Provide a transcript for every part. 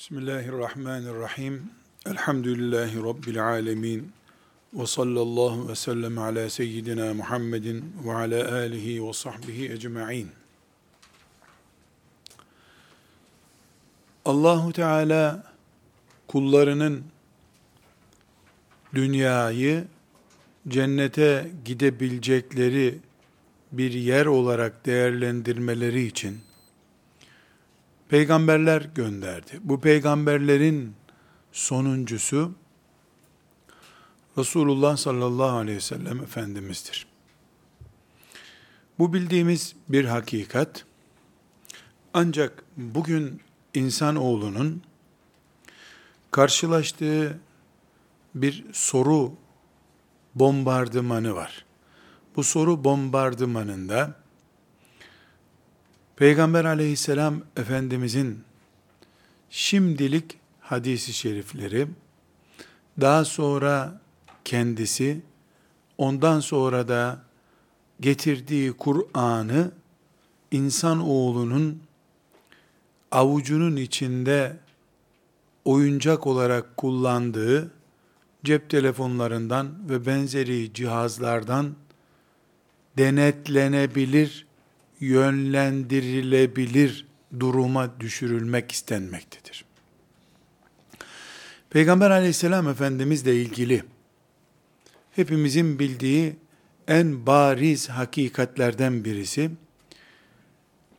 Bismillahirrahmanirrahim. Elhamdülillahi Rabbil alemin. Ve sallallahu ve sellem ala seyyidina Muhammedin ve ala alihi ve sahbihi ecma'in. Allahu Teala kullarının dünyayı cennete gidebilecekleri bir yer olarak değerlendirmeleri için peygamberler gönderdi. Bu peygamberlerin sonuncusu Resulullah sallallahu aleyhi ve sellem Efendimiz'dir. Bu bildiğimiz bir hakikat. Ancak bugün insanoğlunun karşılaştığı bir soru bombardımanı var. Bu soru bombardımanında Peygamber aleyhisselam Efendimizin şimdilik hadisi şerifleri, daha sonra kendisi, ondan sonra da getirdiği Kur'an'ı insan oğlunun avucunun içinde oyuncak olarak kullandığı cep telefonlarından ve benzeri cihazlardan denetlenebilir yönlendirilebilir duruma düşürülmek istenmektedir. Peygamber aleyhisselam efendimizle ilgili hepimizin bildiği en bariz hakikatlerden birisi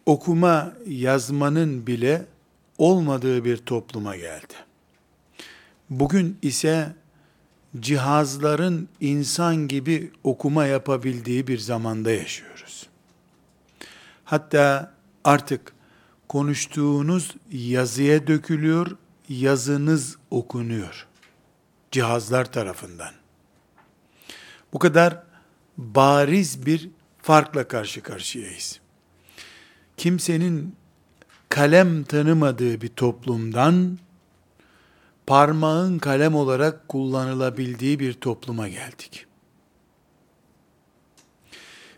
okuma yazmanın bile olmadığı bir topluma geldi. Bugün ise cihazların insan gibi okuma yapabildiği bir zamanda yaşıyoruz. Hatta artık konuştuğunuz yazıya dökülüyor, yazınız okunuyor cihazlar tarafından. Bu kadar bariz bir farkla karşı karşıyayız. Kimsenin kalem tanımadığı bir toplumdan parmağın kalem olarak kullanılabildiği bir topluma geldik.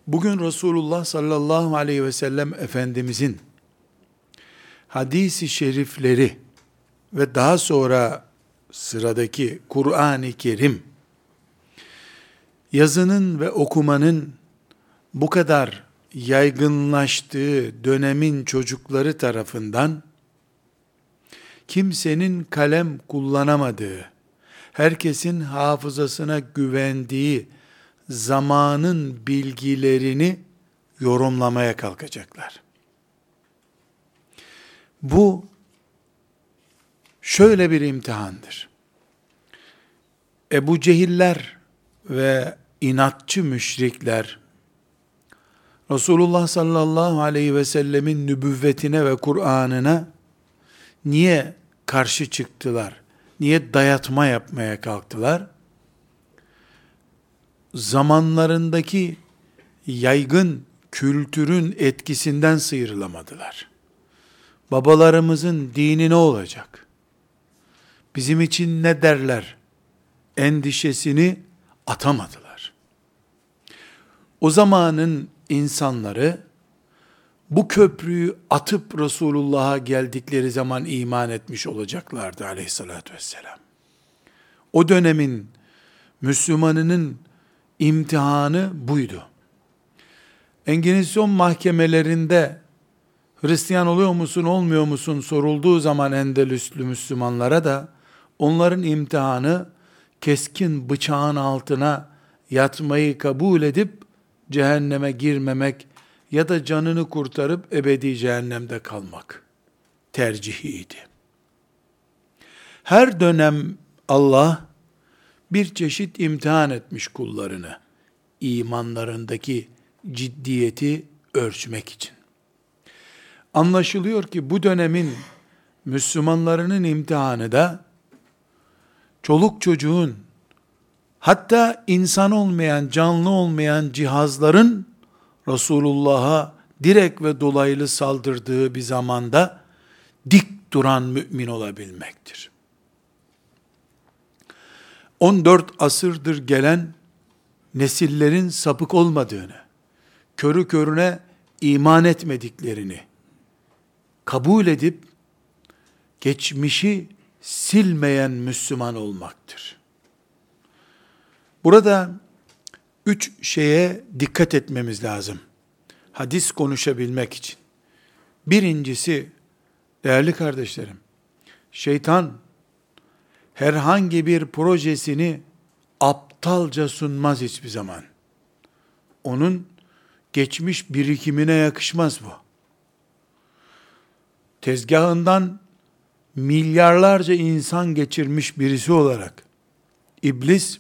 Bugün Resulullah sallallahu aleyhi ve sellem Efendimizin hadisi şerifleri ve daha sonra sıradaki Kur'an-ı Kerim yazının ve okumanın bu kadar yaygınlaştığı dönemin çocukları tarafından kimsenin kalem kullanamadığı, herkesin hafızasına güvendiği zamanın bilgilerini yorumlamaya kalkacaklar. Bu şöyle bir imtihandır. Ebu Cehiller ve inatçı müşrikler Resulullah sallallahu aleyhi ve sellemin nübüvvetine ve Kur'an'ına niye karşı çıktılar? Niye dayatma yapmaya kalktılar? Zamanlarındaki yaygın kültürün etkisinden sıyrılamadılar. Babalarımızın dini ne olacak? Bizim için ne derler? Endişesini atamadılar. O zamanın insanları bu köprüyü atıp Resulullah'a geldikleri zaman iman etmiş olacaklardı aleyhissalatü vesselam. O dönemin Müslümanının imtihanı buydu. Enginizasyon mahkemelerinde Hristiyan oluyor musun, olmuyor musun sorulduğu zaman Endelüslü Müslümanlara da onların imtihanı keskin bıçağın altına yatmayı kabul edip cehenneme girmemek ya da canını kurtarıp ebedi cehennemde kalmak tercihiydi. Her dönem Allah bir çeşit imtihan etmiş kullarını. imanlarındaki ciddiyeti ölçmek için. Anlaşılıyor ki bu dönemin Müslümanlarının imtihanı da çoluk çocuğun hatta insan olmayan, canlı olmayan cihazların Resulullah'a direkt ve dolaylı saldırdığı bir zamanda dik duran mümin olabilmektir. 14 asırdır gelen nesillerin sapık olmadığını, körü körüne iman etmediklerini kabul edip geçmişi silmeyen Müslüman olmaktır. Burada üç şeye dikkat etmemiz lazım. Hadis konuşabilmek için. Birincisi, değerli kardeşlerim, şeytan herhangi bir projesini aptalca sunmaz hiçbir zaman. Onun geçmiş birikimine yakışmaz bu. Tezgahından milyarlarca insan geçirmiş birisi olarak iblis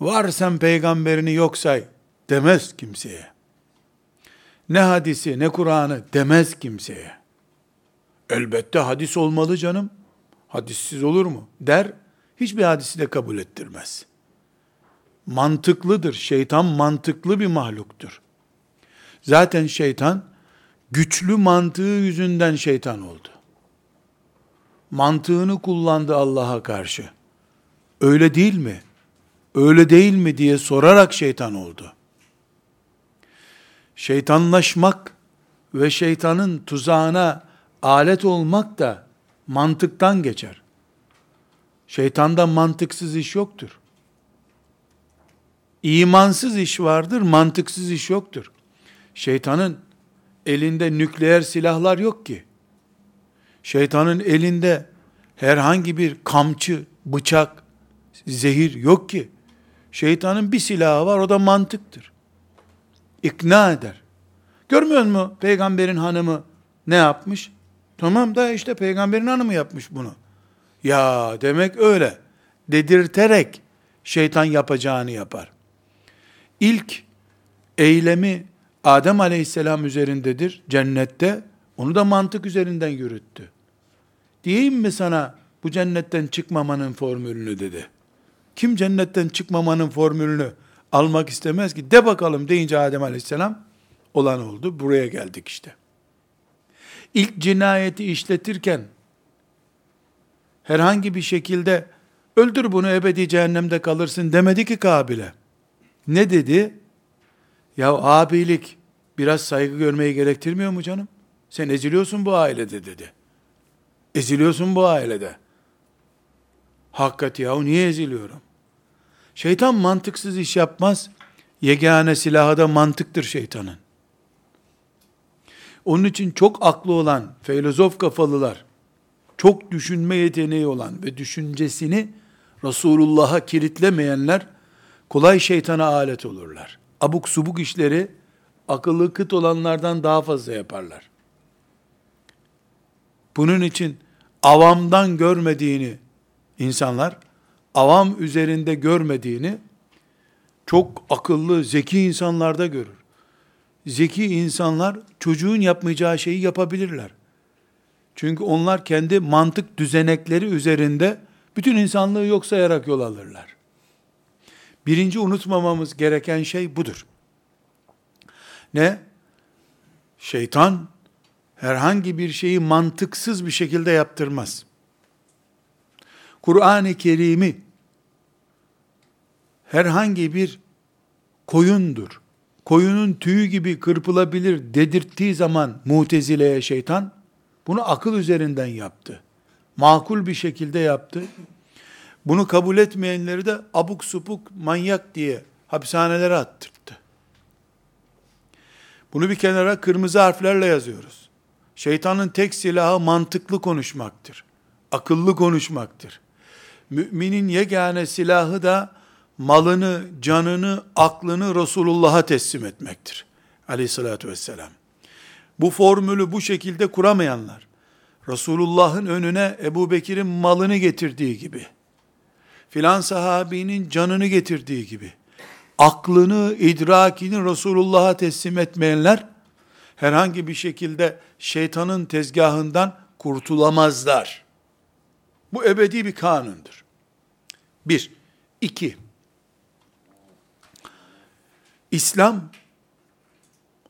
var peygamberini yok say demez kimseye. Ne hadisi ne Kur'an'ı demez kimseye. Elbette hadis olmalı canım. Hadissiz olur mu? Der. Hiçbir hadisi de kabul ettirmez. Mantıklıdır. Şeytan mantıklı bir mahluktur. Zaten şeytan güçlü mantığı yüzünden şeytan oldu. Mantığını kullandı Allah'a karşı. Öyle değil mi? Öyle değil mi diye sorarak şeytan oldu. Şeytanlaşmak ve şeytanın tuzağına alet olmak da mantıktan geçer. Şeytanda mantıksız iş yoktur. İmansız iş vardır, mantıksız iş yoktur. Şeytanın elinde nükleer silahlar yok ki. Şeytanın elinde herhangi bir kamçı, bıçak, zehir yok ki. Şeytanın bir silahı var, o da mantıktır. İkna eder. Görmüyor musun peygamberin hanımı ne yapmış? Tamam da işte peygamberin hanımı yapmış bunu. Ya demek öyle. Dedirterek şeytan yapacağını yapar. İlk eylemi Adem aleyhisselam üzerindedir cennette. Onu da mantık üzerinden yürüttü. Diyeyim mi sana bu cennetten çıkmamanın formülünü dedi. Kim cennetten çıkmamanın formülünü almak istemez ki? De bakalım deyince Adem aleyhisselam olan oldu. Buraya geldik işte. İlk cinayeti işletirken herhangi bir şekilde öldür bunu ebedi cehennemde kalırsın demedi ki Kabil'e. Ne dedi? Ya abilik biraz saygı görmeyi gerektirmiyor mu canım? Sen eziliyorsun bu ailede dedi. Eziliyorsun bu ailede. Hakikaten yahu niye eziliyorum? Şeytan mantıksız iş yapmaz. Yegane silahı da mantıktır şeytanın. Onun için çok aklı olan filozof kafalılar, çok düşünme yeteneği olan ve düşüncesini Resulullah'a kilitlemeyenler kolay şeytana alet olurlar. Abuk subuk işleri akıllı kıt olanlardan daha fazla yaparlar. Bunun için avamdan görmediğini insanlar avam üzerinde görmediğini çok akıllı, zeki insanlarda görür. Zeki insanlar çocuğun yapmayacağı şeyi yapabilirler. Çünkü onlar kendi mantık düzenekleri üzerinde bütün insanlığı yok sayarak yol alırlar. Birinci unutmamamız gereken şey budur. Ne? Şeytan herhangi bir şeyi mantıksız bir şekilde yaptırmaz. Kur'an-ı Kerim'i herhangi bir koyundur, koyunun tüyü gibi kırpılabilir dedirttiği zaman mutezileye şeytan, bunu akıl üzerinden yaptı. Makul bir şekilde yaptı. Bunu kabul etmeyenleri de abuk supuk manyak diye hapishanelere attırdı. Bunu bir kenara kırmızı harflerle yazıyoruz. Şeytanın tek silahı mantıklı konuşmaktır. Akıllı konuşmaktır. Müminin yegane silahı da malını, canını, aklını Resulullah'a teslim etmektir. Aleyhissalatü vesselam. Bu formülü bu şekilde kuramayanlar, Resulullah'ın önüne Ebu Bekir'in malını getirdiği gibi, filan sahabinin canını getirdiği gibi, aklını, idrakini Resulullah'a teslim etmeyenler, herhangi bir şekilde şeytanın tezgahından kurtulamazlar. Bu ebedi bir kanundur. Bir. iki. İslam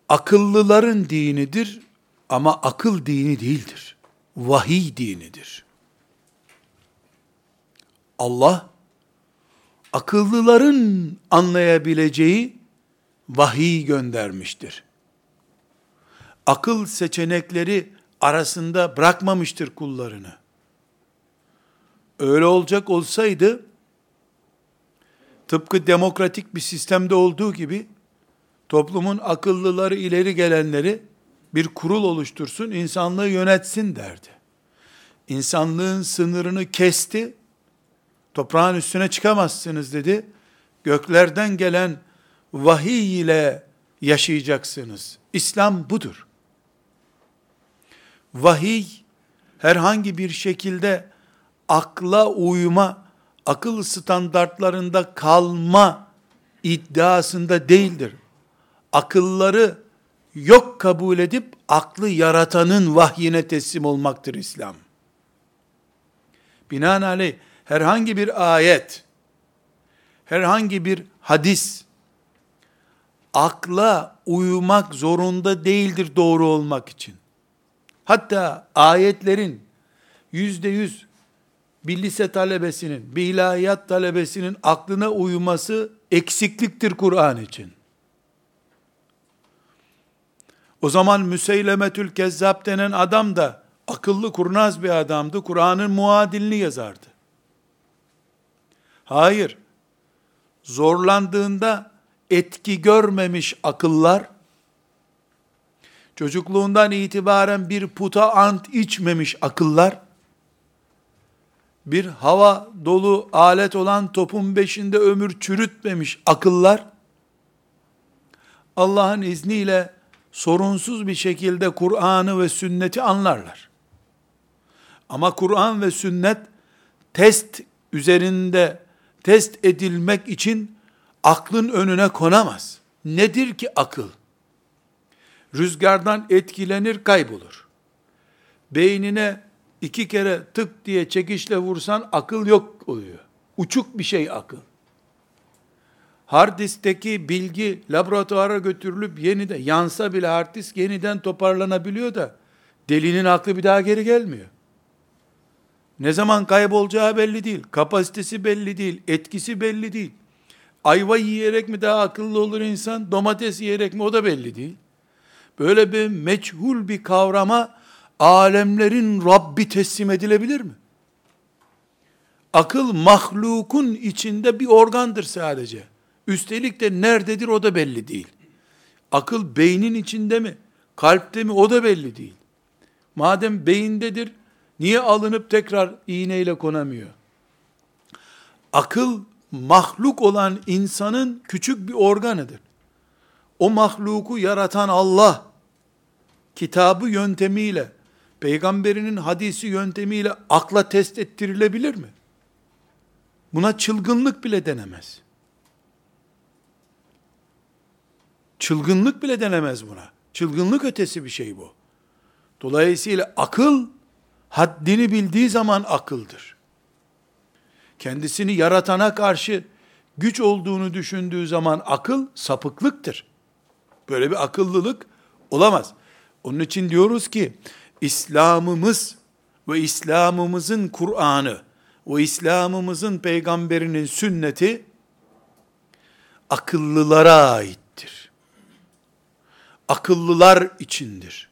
akıllıların dinidir ama akıl dini değildir. Vahiy dinidir. Allah akıllıların anlayabileceği vahiy göndermiştir. Akıl seçenekleri arasında bırakmamıştır kullarını. Öyle olacak olsaydı, tıpkı demokratik bir sistemde olduğu gibi, toplumun akıllıları, ileri gelenleri bir kurul oluştursun, insanlığı yönetsin derdi. İnsanlığın sınırını kesti, toprağın üstüne çıkamazsınız dedi. Göklerden gelen vahiy ile yaşayacaksınız. İslam budur. Vahiy herhangi bir şekilde akla uyma, akıl standartlarında kalma iddiasında değildir. Akılları yok kabul edip aklı yaratanın vahyine teslim olmaktır İslam. Binaenaleyh herhangi bir ayet, herhangi bir hadis, akla uyumak zorunda değildir doğru olmak için. Hatta ayetlerin yüzde yüz bir lise talebesinin, bir ilahiyat talebesinin aklına uyuması eksikliktir Kur'an için. O zaman Müseylemetül Kezzab denen adam da akıllı kurnaz bir adamdı. Kur'an'ın muadilini yazardı. Hayır. Zorlandığında etki görmemiş akıllar, çocukluğundan itibaren bir puta ant içmemiş akıllar, bir hava dolu alet olan topun beşinde ömür çürütmemiş akıllar, Allah'ın izniyle sorunsuz bir şekilde Kur'an'ı ve sünneti anlarlar. Ama Kur'an ve sünnet test üzerinde test edilmek için aklın önüne konamaz. Nedir ki akıl? Rüzgardan etkilenir, kaybolur. Beynine iki kere tık diye çekişle vursan akıl yok oluyor. Uçuk bir şey akıl. Hard diskteki bilgi laboratuvara götürülüp yeniden yansa bile hard yeniden toparlanabiliyor da delinin aklı bir daha geri gelmiyor. Ne zaman kaybolacağı belli değil. Kapasitesi belli değil. Etkisi belli değil. Ayva yiyerek mi daha akıllı olur insan? Domates yiyerek mi? O da belli değil. Böyle bir meçhul bir kavrama alemlerin Rabbi teslim edilebilir mi? Akıl mahlukun içinde bir organdır sadece. Üstelik de nerededir o da belli değil. Akıl beynin içinde mi? Kalpte mi? O da belli değil. Madem beyindedir, niye alınıp tekrar iğneyle konamıyor? Akıl mahluk olan insanın küçük bir organıdır. O mahluku yaratan Allah, kitabı yöntemiyle, peygamberinin hadisi yöntemiyle akla test ettirilebilir mi? Buna çılgınlık bile denemez. Çılgınlık bile denemez buna. Çılgınlık ötesi bir şey bu. Dolayısıyla akıl, haddini bildiği zaman akıldır kendisini yaratana karşı güç olduğunu düşündüğü zaman akıl sapıklıktır. Böyle bir akıllılık olamaz. Onun için diyoruz ki İslam'ımız ve İslam'ımızın Kur'an'ı o İslam'ımızın peygamberinin sünneti akıllılara aittir. Akıllılar içindir.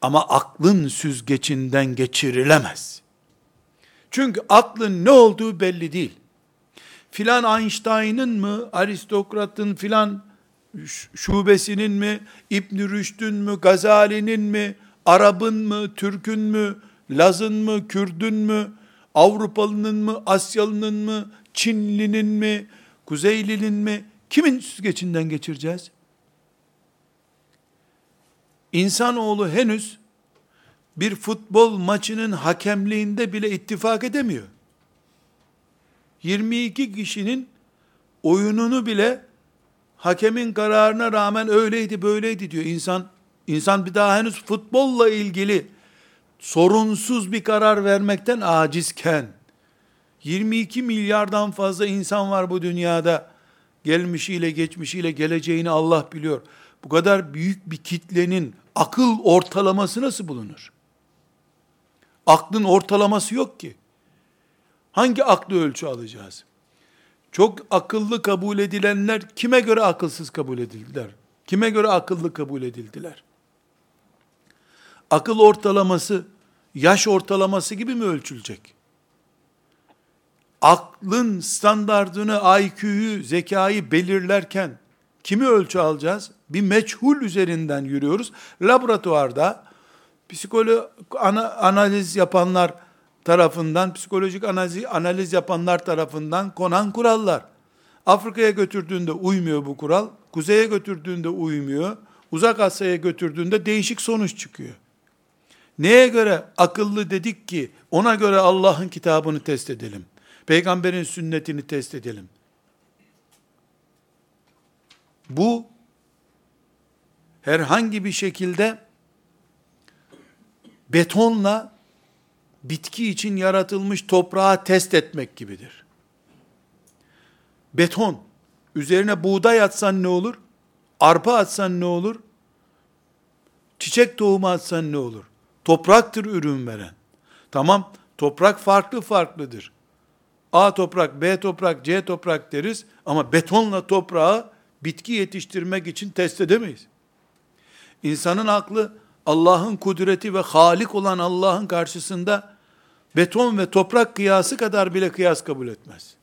Ama aklın süzgecinden geçirilemez. Çünkü aklın ne olduğu belli değil. Filan Einstein'ın mı, aristokratın filan şubesinin mi, İbn Rüşd'ün mü, Gazali'nin mi, Arap'ın mı, Türk'ün mü, Laz'ın mı, Kürd'ün mü, Avrupalı'nın mı, Asyalı'nın mı, Çinli'nin mi, Kuzeyli'nin mi, kimin süzgecinden geçireceğiz? İnsanoğlu henüz bir futbol maçının hakemliğinde bile ittifak edemiyor. 22 kişinin oyununu bile hakemin kararına rağmen öyleydi böyleydi diyor. İnsan insan bir daha henüz futbolla ilgili sorunsuz bir karar vermekten acizken 22 milyardan fazla insan var bu dünyada. Gelmişiyle geçmişiyle geleceğini Allah biliyor. Bu kadar büyük bir kitlenin akıl ortalaması nasıl bulunur? Aklın ortalaması yok ki. Hangi aklı ölçü alacağız? Çok akıllı kabul edilenler kime göre akılsız kabul edildiler? Kime göre akıllı kabul edildiler? Akıl ortalaması yaş ortalaması gibi mi ölçülecek? aklın standardını, IQ'yu, zekayı belirlerken kimi ölçü alacağız? Bir meçhul üzerinden yürüyoruz. Laboratuvarda psikolo ana, analiz yapanlar tarafından, psikolojik analiz, analiz yapanlar tarafından konan kurallar. Afrika'ya götürdüğünde uymuyor bu kural. Kuzeye götürdüğünde uymuyor. Uzak Asya'ya götürdüğünde değişik sonuç çıkıyor. Neye göre akıllı dedik ki ona göre Allah'ın kitabını test edelim. Peygamberin sünnetini test edelim. Bu herhangi bir şekilde betonla bitki için yaratılmış toprağı test etmek gibidir. Beton, üzerine buğday atsan ne olur? Arpa atsan ne olur? Çiçek tohumu atsan ne olur? Topraktır ürün veren. Tamam, toprak farklı farklıdır. A toprak, B toprak, C toprak deriz ama betonla toprağı bitki yetiştirmek için test edemeyiz. İnsanın aklı Allah'ın kudreti ve halik olan Allah'ın karşısında beton ve toprak kıyası kadar bile kıyas kabul etmez.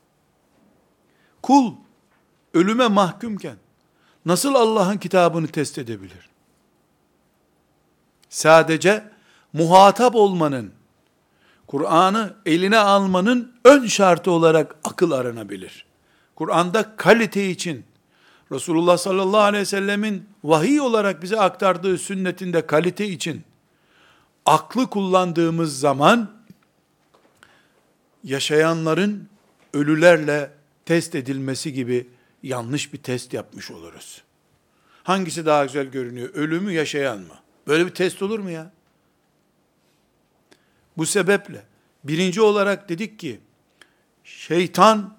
Kul ölüme mahkumken nasıl Allah'ın kitabını test edebilir? Sadece muhatap olmanın, Kur'an'ı eline almanın ön şartı olarak akıl aranabilir. Kur'an'da kalite için Resulullah sallallahu aleyhi ve sellemin vahiy olarak bize aktardığı sünnetinde kalite için aklı kullandığımız zaman yaşayanların ölülerle test edilmesi gibi yanlış bir test yapmış oluruz. Hangisi daha güzel görünüyor? Ölü mü yaşayan mı? Böyle bir test olur mu ya? Bu sebeple birinci olarak dedik ki şeytan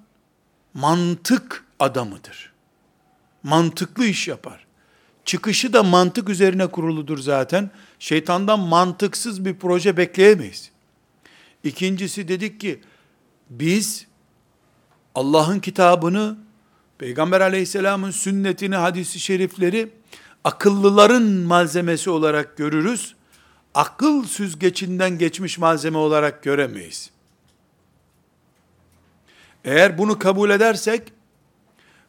mantık adamıdır. Mantıklı iş yapar. Çıkışı da mantık üzerine kuruludur zaten. Şeytandan mantıksız bir proje bekleyemeyiz. İkincisi dedik ki biz Allah'ın kitabını, Peygamber aleyhisselamın sünnetini, hadisi şerifleri akıllıların malzemesi olarak görürüz. Akıl süzgecinden geçmiş malzeme olarak göremeyiz. Eğer bunu kabul edersek,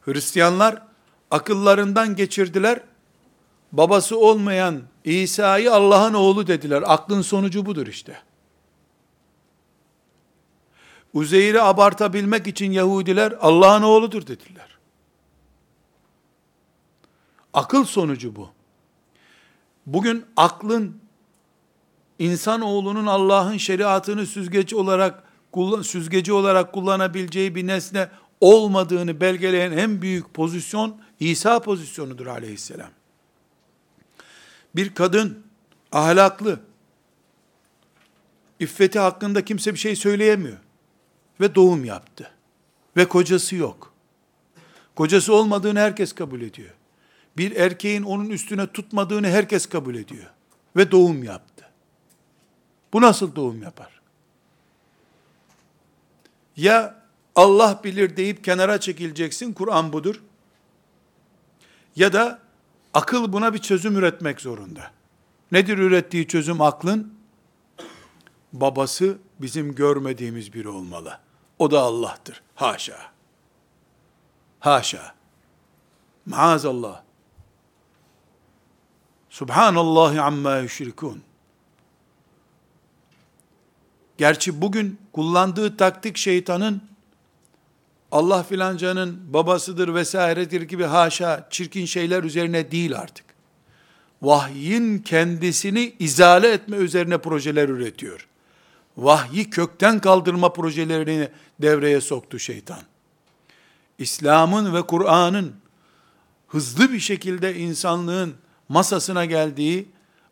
Hristiyanlar akıllarından geçirdiler, babası olmayan İsa'yı Allah'ın oğlu dediler. Aklın sonucu budur işte. Uzeyr'i abartabilmek için Yahudiler Allah'ın oğludur dediler. Akıl sonucu bu. Bugün aklın insan oğlunun Allah'ın şeriatını süzgeci olarak süzgeci olarak kullanabileceği bir nesne olmadığını belgeleyen en büyük pozisyon İsa pozisyonudur aleyhisselam. Bir kadın ahlaklı, iffeti hakkında kimse bir şey söyleyemiyor ve doğum yaptı. Ve kocası yok. Kocası olmadığını herkes kabul ediyor. Bir erkeğin onun üstüne tutmadığını herkes kabul ediyor. Ve doğum yaptı. Bu nasıl doğum yapar? Ya Allah bilir deyip kenara çekileceksin, Kur'an budur. Ya da akıl buna bir çözüm üretmek zorunda. Nedir ürettiği çözüm aklın? Babası bizim görmediğimiz biri olmalı. O da Allah'tır. Haşa. Haşa. Maazallah. Subhanallahi amma yüşrikun. Gerçi bugün kullandığı taktik şeytanın Allah filancanın babasıdır vesairedir gibi haşa çirkin şeyler üzerine değil artık. Vahyin kendisini izale etme üzerine projeler üretiyor vahyi kökten kaldırma projelerini devreye soktu şeytan. İslam'ın ve Kur'an'ın hızlı bir şekilde insanlığın masasına geldiği,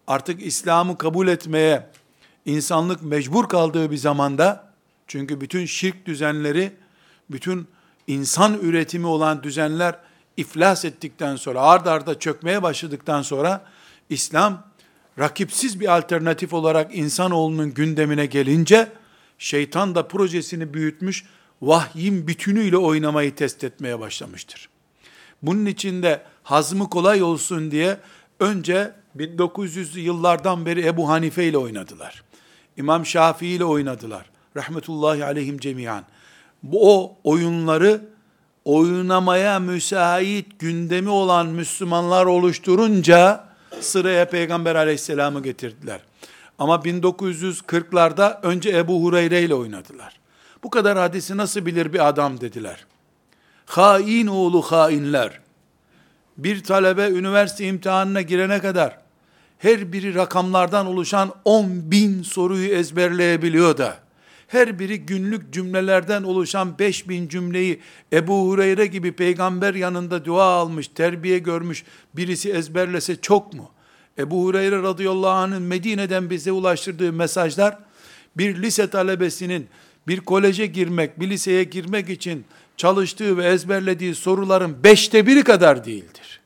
artık İslam'ı kabul etmeye insanlık mecbur kaldığı bir zamanda, çünkü bütün şirk düzenleri, bütün insan üretimi olan düzenler iflas ettikten sonra, ard arda çökmeye başladıktan sonra, İslam rakipsiz bir alternatif olarak insanoğlunun gündemine gelince, şeytan da projesini büyütmüş, vahyin bütünüyle oynamayı test etmeye başlamıştır. Bunun için de hazmı kolay olsun diye önce 1900'lü yıllardan beri Ebu Hanife ile oynadılar. İmam Şafii ile oynadılar. Rahmetullahi aleyhim cemiyan. bu o oyunları oynamaya müsait gündemi olan Müslümanlar oluşturunca sıraya Peygamber aleyhisselamı getirdiler. Ama 1940'larda önce Ebu Hureyre ile oynadılar. Bu kadar hadisi nasıl bilir bir adam dediler. Hain oğlu hainler. Bir talebe üniversite imtihanına girene kadar her biri rakamlardan oluşan 10 bin soruyu ezberleyebiliyor da her biri günlük cümlelerden oluşan 5000 cümleyi Ebu Hureyre gibi peygamber yanında dua almış, terbiye görmüş birisi ezberlese çok mu? Ebu Hureyre radıyallahu anh'ın Medine'den bize ulaştırdığı mesajlar bir lise talebesinin bir koleje girmek, bir liseye girmek için çalıştığı ve ezberlediği soruların beşte biri kadar değildir.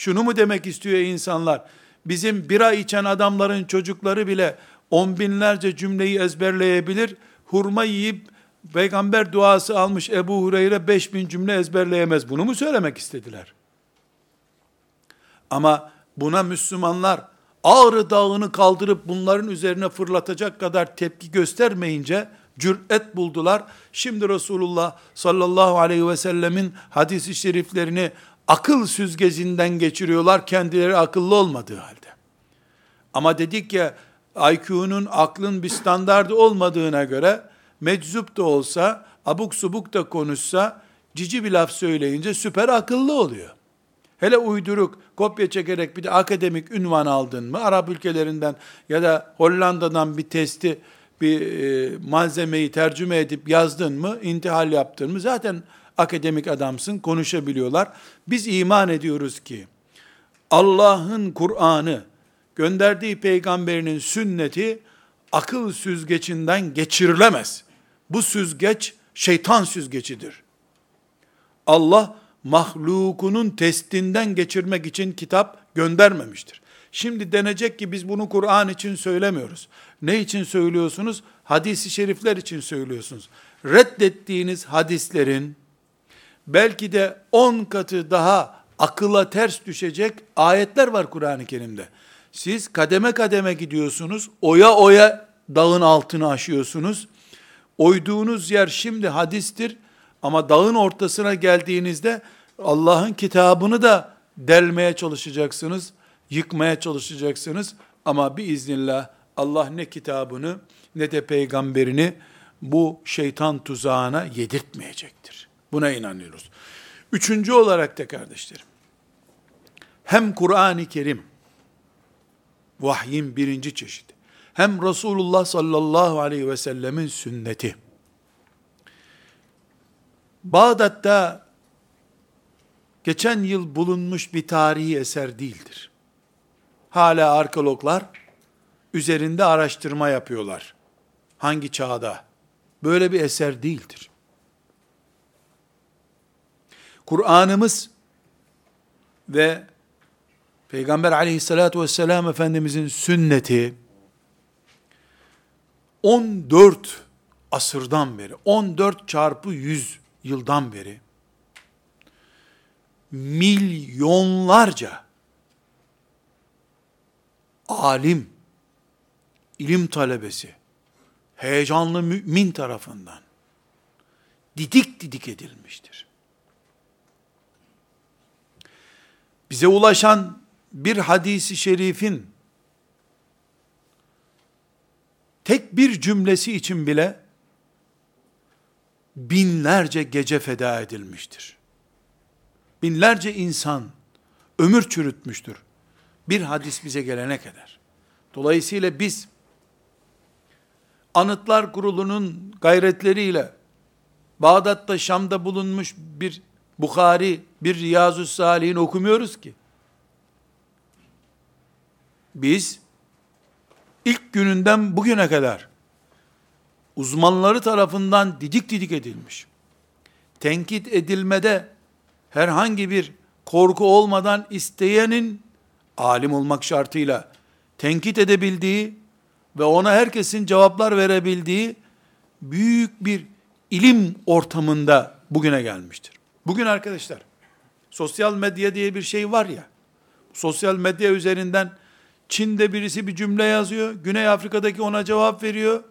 Şunu mu demek istiyor insanlar? Bizim bira içen adamların çocukları bile on binlerce cümleyi ezberleyebilir. Hurma yiyip peygamber duası almış Ebu Hureyre beş bin cümle ezberleyemez. Bunu mu söylemek istediler? Ama buna Müslümanlar Ağrı dağını kaldırıp bunların üzerine fırlatacak kadar tepki göstermeyince cüret buldular. Şimdi Resulullah sallallahu aleyhi ve sellemin hadisi şeriflerini akıl süzgecinden geçiriyorlar kendileri akıllı olmadığı halde. Ama dedik ya IQ'nun aklın bir standardı olmadığına göre meczup da olsa, abuk subuk da konuşsa, cici bir laf söyleyince süper akıllı oluyor. Hele uyduruk, kopya çekerek bir de akademik ünvan aldın mı, Arap ülkelerinden ya da Hollanda'dan bir testi, bir e, malzemeyi tercüme edip yazdın mı, intihal yaptın mı, zaten akademik adamsın, konuşabiliyorlar. Biz iman ediyoruz ki, Allah'ın Kur'an'ı, gönderdiği peygamberinin sünneti, akıl süzgecinden geçirilemez. Bu süzgeç, şeytan süzgecidir. Allah, mahlukunun testinden geçirmek için kitap göndermemiştir. Şimdi denecek ki biz bunu Kur'an için söylemiyoruz. Ne için söylüyorsunuz? Hadisi şerifler için söylüyorsunuz. Reddettiğiniz hadislerin belki de on katı daha akıla ters düşecek ayetler var Kur'an-ı Kerim'de. Siz kademe kademe gidiyorsunuz, oya oya dağın altını aşıyorsunuz. Oyduğunuz yer şimdi hadistir, ama dağın ortasına geldiğinizde Allah'ın kitabını da delmeye çalışacaksınız, yıkmaya çalışacaksınız. Ama bir iznillah Allah ne kitabını ne de peygamberini bu şeytan tuzağına yedirtmeyecektir. Buna inanıyoruz. Üçüncü olarak da kardeşlerim, hem Kur'an-ı Kerim, vahyin birinci çeşidi, hem Resulullah sallallahu aleyhi ve sellemin sünneti, Bağdat'ta geçen yıl bulunmuş bir tarihi eser değildir. Hala arkeologlar üzerinde araştırma yapıyorlar. Hangi çağda? Böyle bir eser değildir. Kur'an'ımız ve Peygamber aleyhissalatü vesselam Efendimizin sünneti 14 asırdan beri 14 çarpı 100 yıldan beri milyonlarca alim, ilim talebesi, heyecanlı mümin tarafından didik didik edilmiştir. Bize ulaşan bir hadisi şerifin tek bir cümlesi için bile binlerce gece feda edilmiştir. Binlerce insan ömür çürütmüştür. Bir hadis bize gelene kadar. Dolayısıyla biz Anıtlar Kurulu'nun gayretleriyle Bağdat'ta Şam'da bulunmuş bir Bukhari, bir Riyazu Salih'in okumuyoruz ki. Biz ilk gününden bugüne kadar uzmanları tarafından didik didik edilmiş. Tenkit edilmede herhangi bir korku olmadan isteyenin alim olmak şartıyla tenkit edebildiği ve ona herkesin cevaplar verebildiği büyük bir ilim ortamında bugüne gelmiştir. Bugün arkadaşlar sosyal medya diye bir şey var ya. Sosyal medya üzerinden Çin'de birisi bir cümle yazıyor. Güney Afrika'daki ona cevap veriyor.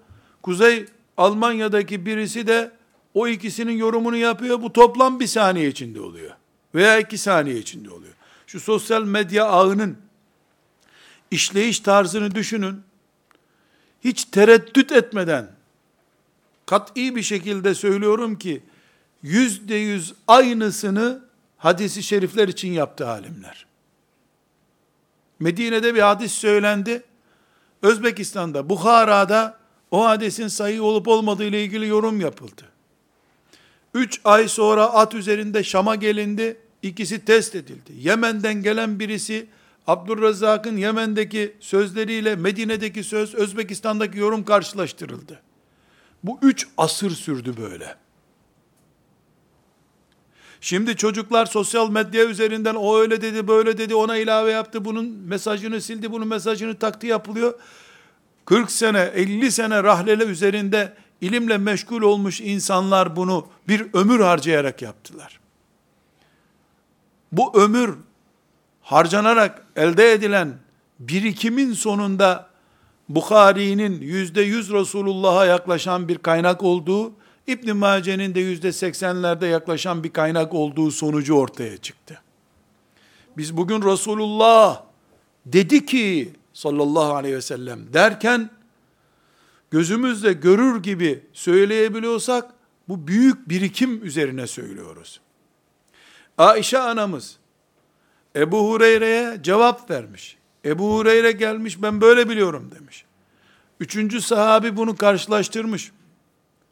Kuzey Almanya'daki birisi de o ikisinin yorumunu yapıyor. Bu toplam bir saniye içinde oluyor. Veya iki saniye içinde oluyor. Şu sosyal medya ağının işleyiş tarzını düşünün. Hiç tereddüt etmeden kat'i bir şekilde söylüyorum ki yüzde yüz aynısını hadisi şerifler için yaptı alimler. Medine'de bir hadis söylendi. Özbekistan'da, Bukhara'da o hadisin sahih olup olmadığı ile ilgili yorum yapıldı. Üç ay sonra at üzerinde Şam'a gelindi. İkisi test edildi. Yemen'den gelen birisi Abdurrezzak'ın Yemen'deki sözleriyle Medine'deki söz, Özbekistan'daki yorum karşılaştırıldı. Bu üç asır sürdü böyle. Şimdi çocuklar sosyal medya üzerinden o öyle dedi, böyle dedi, ona ilave yaptı, bunun mesajını sildi, bunun mesajını taktı yapılıyor. 40 sene, 50 sene rahlele üzerinde ilimle meşgul olmuş insanlar bunu bir ömür harcayarak yaptılar. Bu ömür harcanarak elde edilen birikimin sonunda Bukhari'nin yüzde yüz Resulullah'a yaklaşan bir kaynak olduğu, İbn Mace'nin de yüzde seksenlerde yaklaşan bir kaynak olduğu sonucu ortaya çıktı. Biz bugün Resulullah dedi ki sallallahu aleyhi ve sellem derken gözümüzle görür gibi söyleyebiliyorsak bu büyük birikim üzerine söylüyoruz. Ayşe anamız Ebu Hureyre'ye cevap vermiş. Ebu Hureyre gelmiş ben böyle biliyorum demiş. Üçüncü sahabi bunu karşılaştırmış.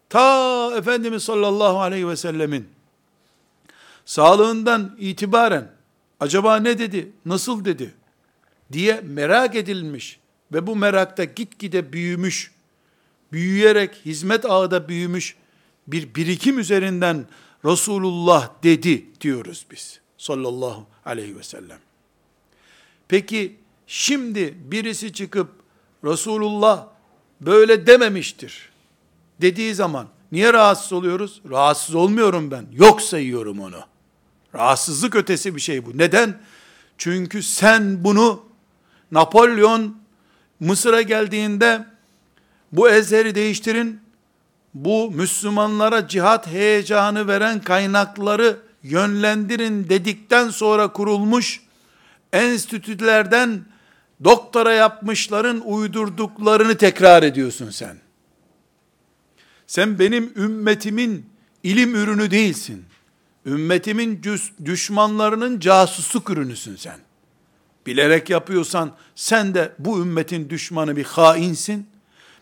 Ta Efendimiz sallallahu aleyhi ve sellemin sağlığından itibaren acaba ne dedi, nasıl dedi diye merak edilmiş ve bu merakta gitgide büyümüş, büyüyerek hizmet ağda büyümüş bir birikim üzerinden Resulullah dedi diyoruz biz sallallahu aleyhi ve sellem. Peki şimdi birisi çıkıp Resulullah böyle dememiştir dediği zaman niye rahatsız oluyoruz? Rahatsız olmuyorum ben. Yok sayıyorum onu. Rahatsızlık ötesi bir şey bu. Neden? Çünkü sen bunu Napolyon Mısır'a geldiğinde bu ezheri değiştirin, bu Müslümanlara cihat heyecanı veren kaynakları yönlendirin dedikten sonra kurulmuş enstitülerden doktora yapmışların uydurduklarını tekrar ediyorsun sen. Sen benim ümmetimin ilim ürünü değilsin. Ümmetimin düşmanlarının casusluk ürünüsün sen. Bilerek yapıyorsan sen de bu ümmetin düşmanı bir hainsin.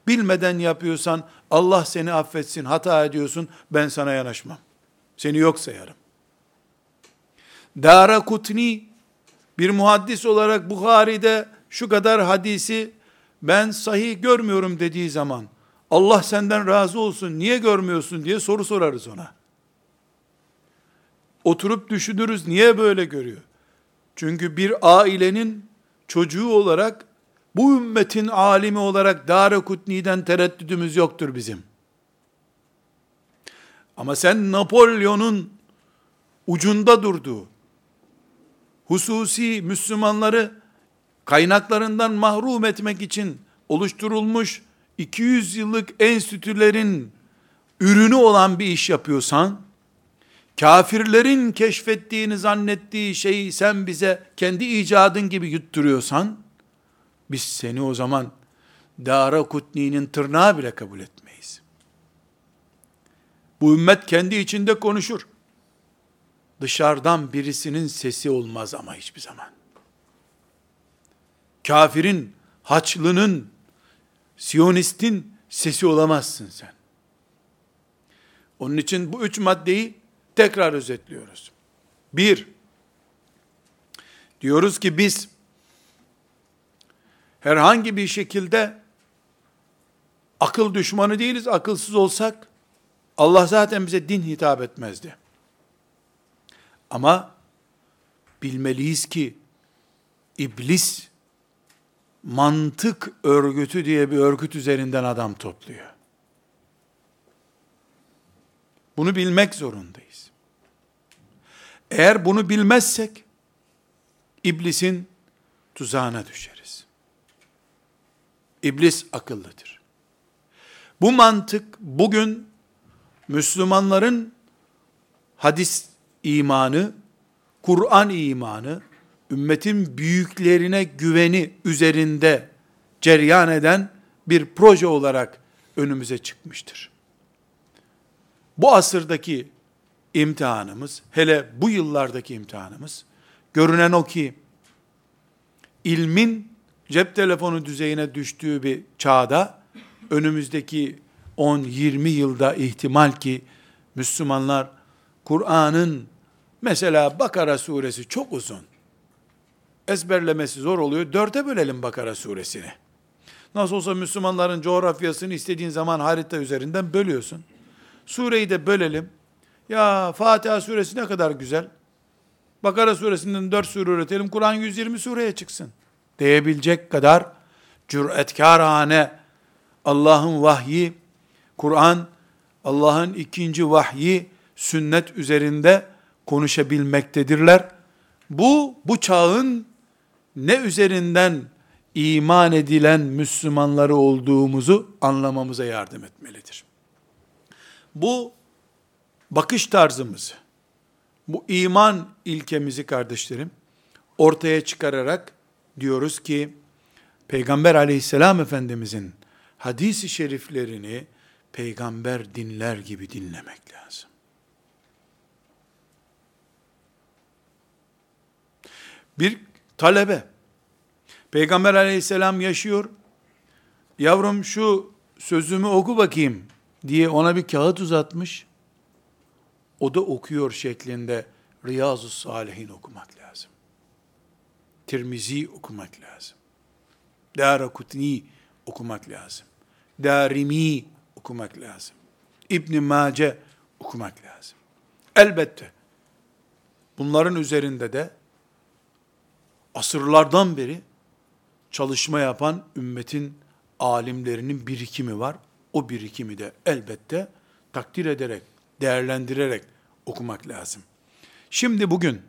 Bilmeden yapıyorsan Allah seni affetsin, hata ediyorsun, ben sana yanaşmam. Seni yok sayarım. Dara Kutni bir muhaddis olarak Bukhari'de şu kadar hadisi ben sahih görmüyorum dediği zaman Allah senden razı olsun niye görmüyorsun diye soru sorarız ona. Oturup düşünürüz niye böyle görüyor? Çünkü bir ailenin çocuğu olarak bu ümmetin alimi olarak Dara Kutni'den tereddüdümüz yoktur bizim. Ama sen Napolyon'un ucunda durduğu, hususi Müslümanları kaynaklarından mahrum etmek için oluşturulmuş 200 yıllık enstitülerin ürünü olan bir iş yapıyorsan, kafirlerin keşfettiğini zannettiği şeyi sen bize kendi icadın gibi yutturuyorsan, biz seni o zaman Dara Kutni'nin tırnağı bile kabul etmeyiz. Bu ümmet kendi içinde konuşur. Dışarıdan birisinin sesi olmaz ama hiçbir zaman. Kafirin, haçlının, Siyonistin sesi olamazsın sen. Onun için bu üç maddeyi tekrar özetliyoruz. Bir, diyoruz ki biz herhangi bir şekilde akıl düşmanı değiliz. Akılsız olsak Allah zaten bize din hitap etmezdi. Ama bilmeliyiz ki iblis mantık örgütü diye bir örgüt üzerinden adam topluyor. Bunu bilmek zorundayız. Eğer bunu bilmezsek iblisin tuzağına düşeriz. İblis akıllıdır. Bu mantık bugün Müslümanların hadis imanı, Kur'an imanı, ümmetin büyüklerine güveni üzerinde ceryan eden bir proje olarak önümüze çıkmıştır. Bu asırdaki imtihanımız, hele bu yıllardaki imtihanımız, görünen o ki, ilmin cep telefonu düzeyine düştüğü bir çağda, önümüzdeki 10-20 yılda ihtimal ki, Müslümanlar, Kur'an'ın, mesela Bakara suresi çok uzun, ezberlemesi zor oluyor, dörde bölelim Bakara suresini. Nasıl olsa Müslümanların coğrafyasını istediğin zaman harita üzerinden bölüyorsun. Sureyi de bölelim. Ya Fatiha suresi ne kadar güzel. Bakara suresinden 4 sure üretelim. Kur'an 120 sureye çıksın. Diyebilecek kadar cüretkarane Allah'ın vahyi, Kur'an, Allah'ın ikinci vahyi, sünnet üzerinde konuşabilmektedirler. Bu, bu çağın ne üzerinden iman edilen Müslümanları olduğumuzu anlamamıza yardım etmelidir. Bu bakış tarzımızı, bu iman ilkemizi kardeşlerim ortaya çıkararak diyoruz ki Peygamber aleyhisselam efendimizin hadisi şeriflerini peygamber dinler gibi dinlemek lazım. Bir talebe Peygamber aleyhisselam yaşıyor. Yavrum şu sözümü oku bakayım diye ona bir kağıt uzatmış. O da okuyor şeklinde Riyazu Salihin okumak lazım. Tirmizi okumak lazım. Darakutni okumak lazım. Darimi okumak lazım. İbn Mace okumak lazım. Elbette bunların üzerinde de asırlardan beri çalışma yapan ümmetin alimlerinin birikimi var. O birikimi de elbette takdir ederek, değerlendirerek okumak lazım. Şimdi bugün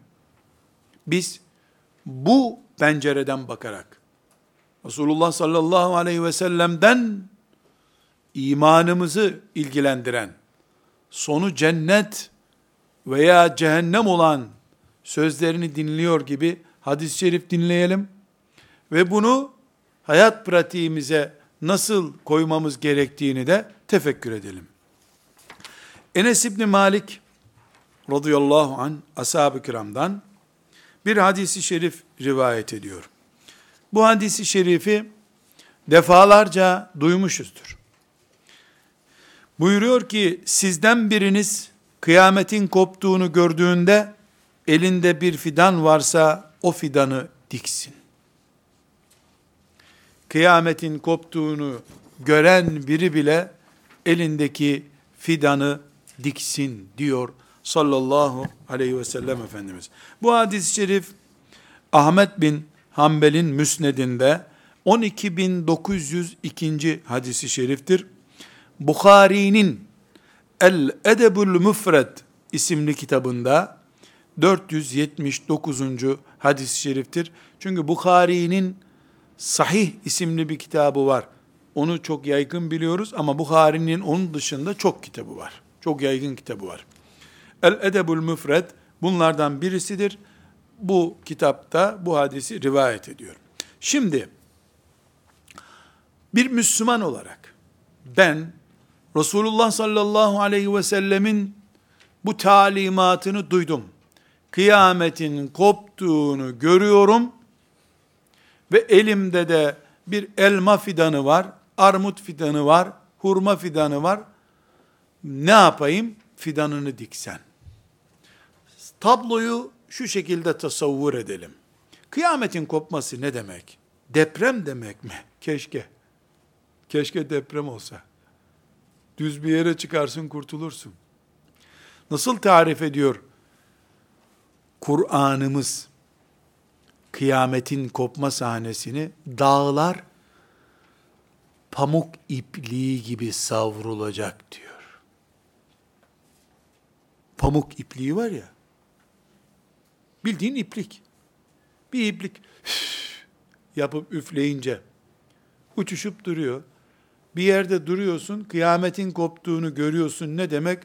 biz bu pencereden bakarak Resulullah sallallahu aleyhi ve sellem'den imanımızı ilgilendiren, sonu cennet veya cehennem olan sözlerini dinliyor gibi hadis-i şerif dinleyelim ve bunu hayat pratiğimize nasıl koymamız gerektiğini de tefekkür edelim. Enes İbni Malik radıyallahu an ashab-ı kiramdan bir hadisi şerif rivayet ediyor. Bu hadisi şerifi defalarca duymuşuzdur. Buyuruyor ki sizden biriniz kıyametin koptuğunu gördüğünde elinde bir fidan varsa o fidanı diksin kıyametin koptuğunu gören biri bile elindeki fidanı diksin diyor sallallahu aleyhi ve sellem Efendimiz. Bu hadis-i şerif Ahmet bin Hanbel'in müsnedinde 12.902. hadisi şeriftir. Bukhari'nin El Edebul Müfred isimli kitabında 479. hadis-i şeriftir. Çünkü Bukhari'nin Sahih isimli bir kitabı var. Onu çok yaygın biliyoruz ama Bukhari'nin onun dışında çok kitabı var. Çok yaygın kitabı var. El Edebul Müfred bunlardan birisidir. Bu kitapta bu hadisi rivayet ediyor. Şimdi bir Müslüman olarak ben Resulullah sallallahu aleyhi ve sellemin bu talimatını duydum. Kıyametin koptuğunu görüyorum ve elimde de bir elma fidanı var, armut fidanı var, hurma fidanı var. Ne yapayım? Fidanını diksen. Tabloyu şu şekilde tasavvur edelim. Kıyametin kopması ne demek? Deprem demek mi? Keşke. Keşke deprem olsa. Düz bir yere çıkarsın kurtulursun. Nasıl tarif ediyor Kur'an'ımız kıyametin kopma sahnesini dağlar pamuk ipliği gibi savrulacak diyor. Pamuk ipliği var ya, bildiğin iplik. Bir iplik yapıp üfleyince uçuşup duruyor. Bir yerde duruyorsun, kıyametin koptuğunu görüyorsun. Ne demek?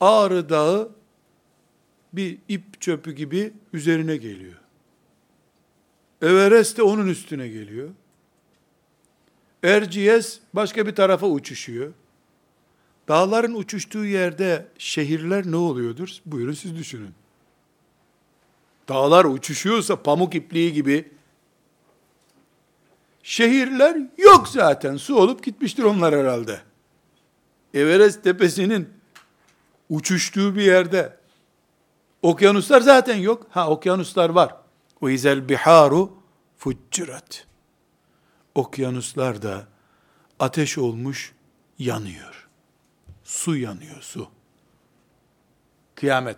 Ağrı Dağı bir ip çöpü gibi üzerine geliyor. Everest de onun üstüne geliyor. Erciyes başka bir tarafa uçuşuyor. Dağların uçuştuğu yerde şehirler ne oluyordur? Buyurun siz düşünün. Dağlar uçuşuyorsa pamuk ipliği gibi şehirler yok zaten. Su olup gitmiştir onlar herhalde. Everest tepesinin uçuştuğu bir yerde okyanuslar zaten yok. Ha okyanuslar var. İzel biharu fuccirat. Okyanuslar da ateş olmuş yanıyor. Su yanıyor su. Kıyamet.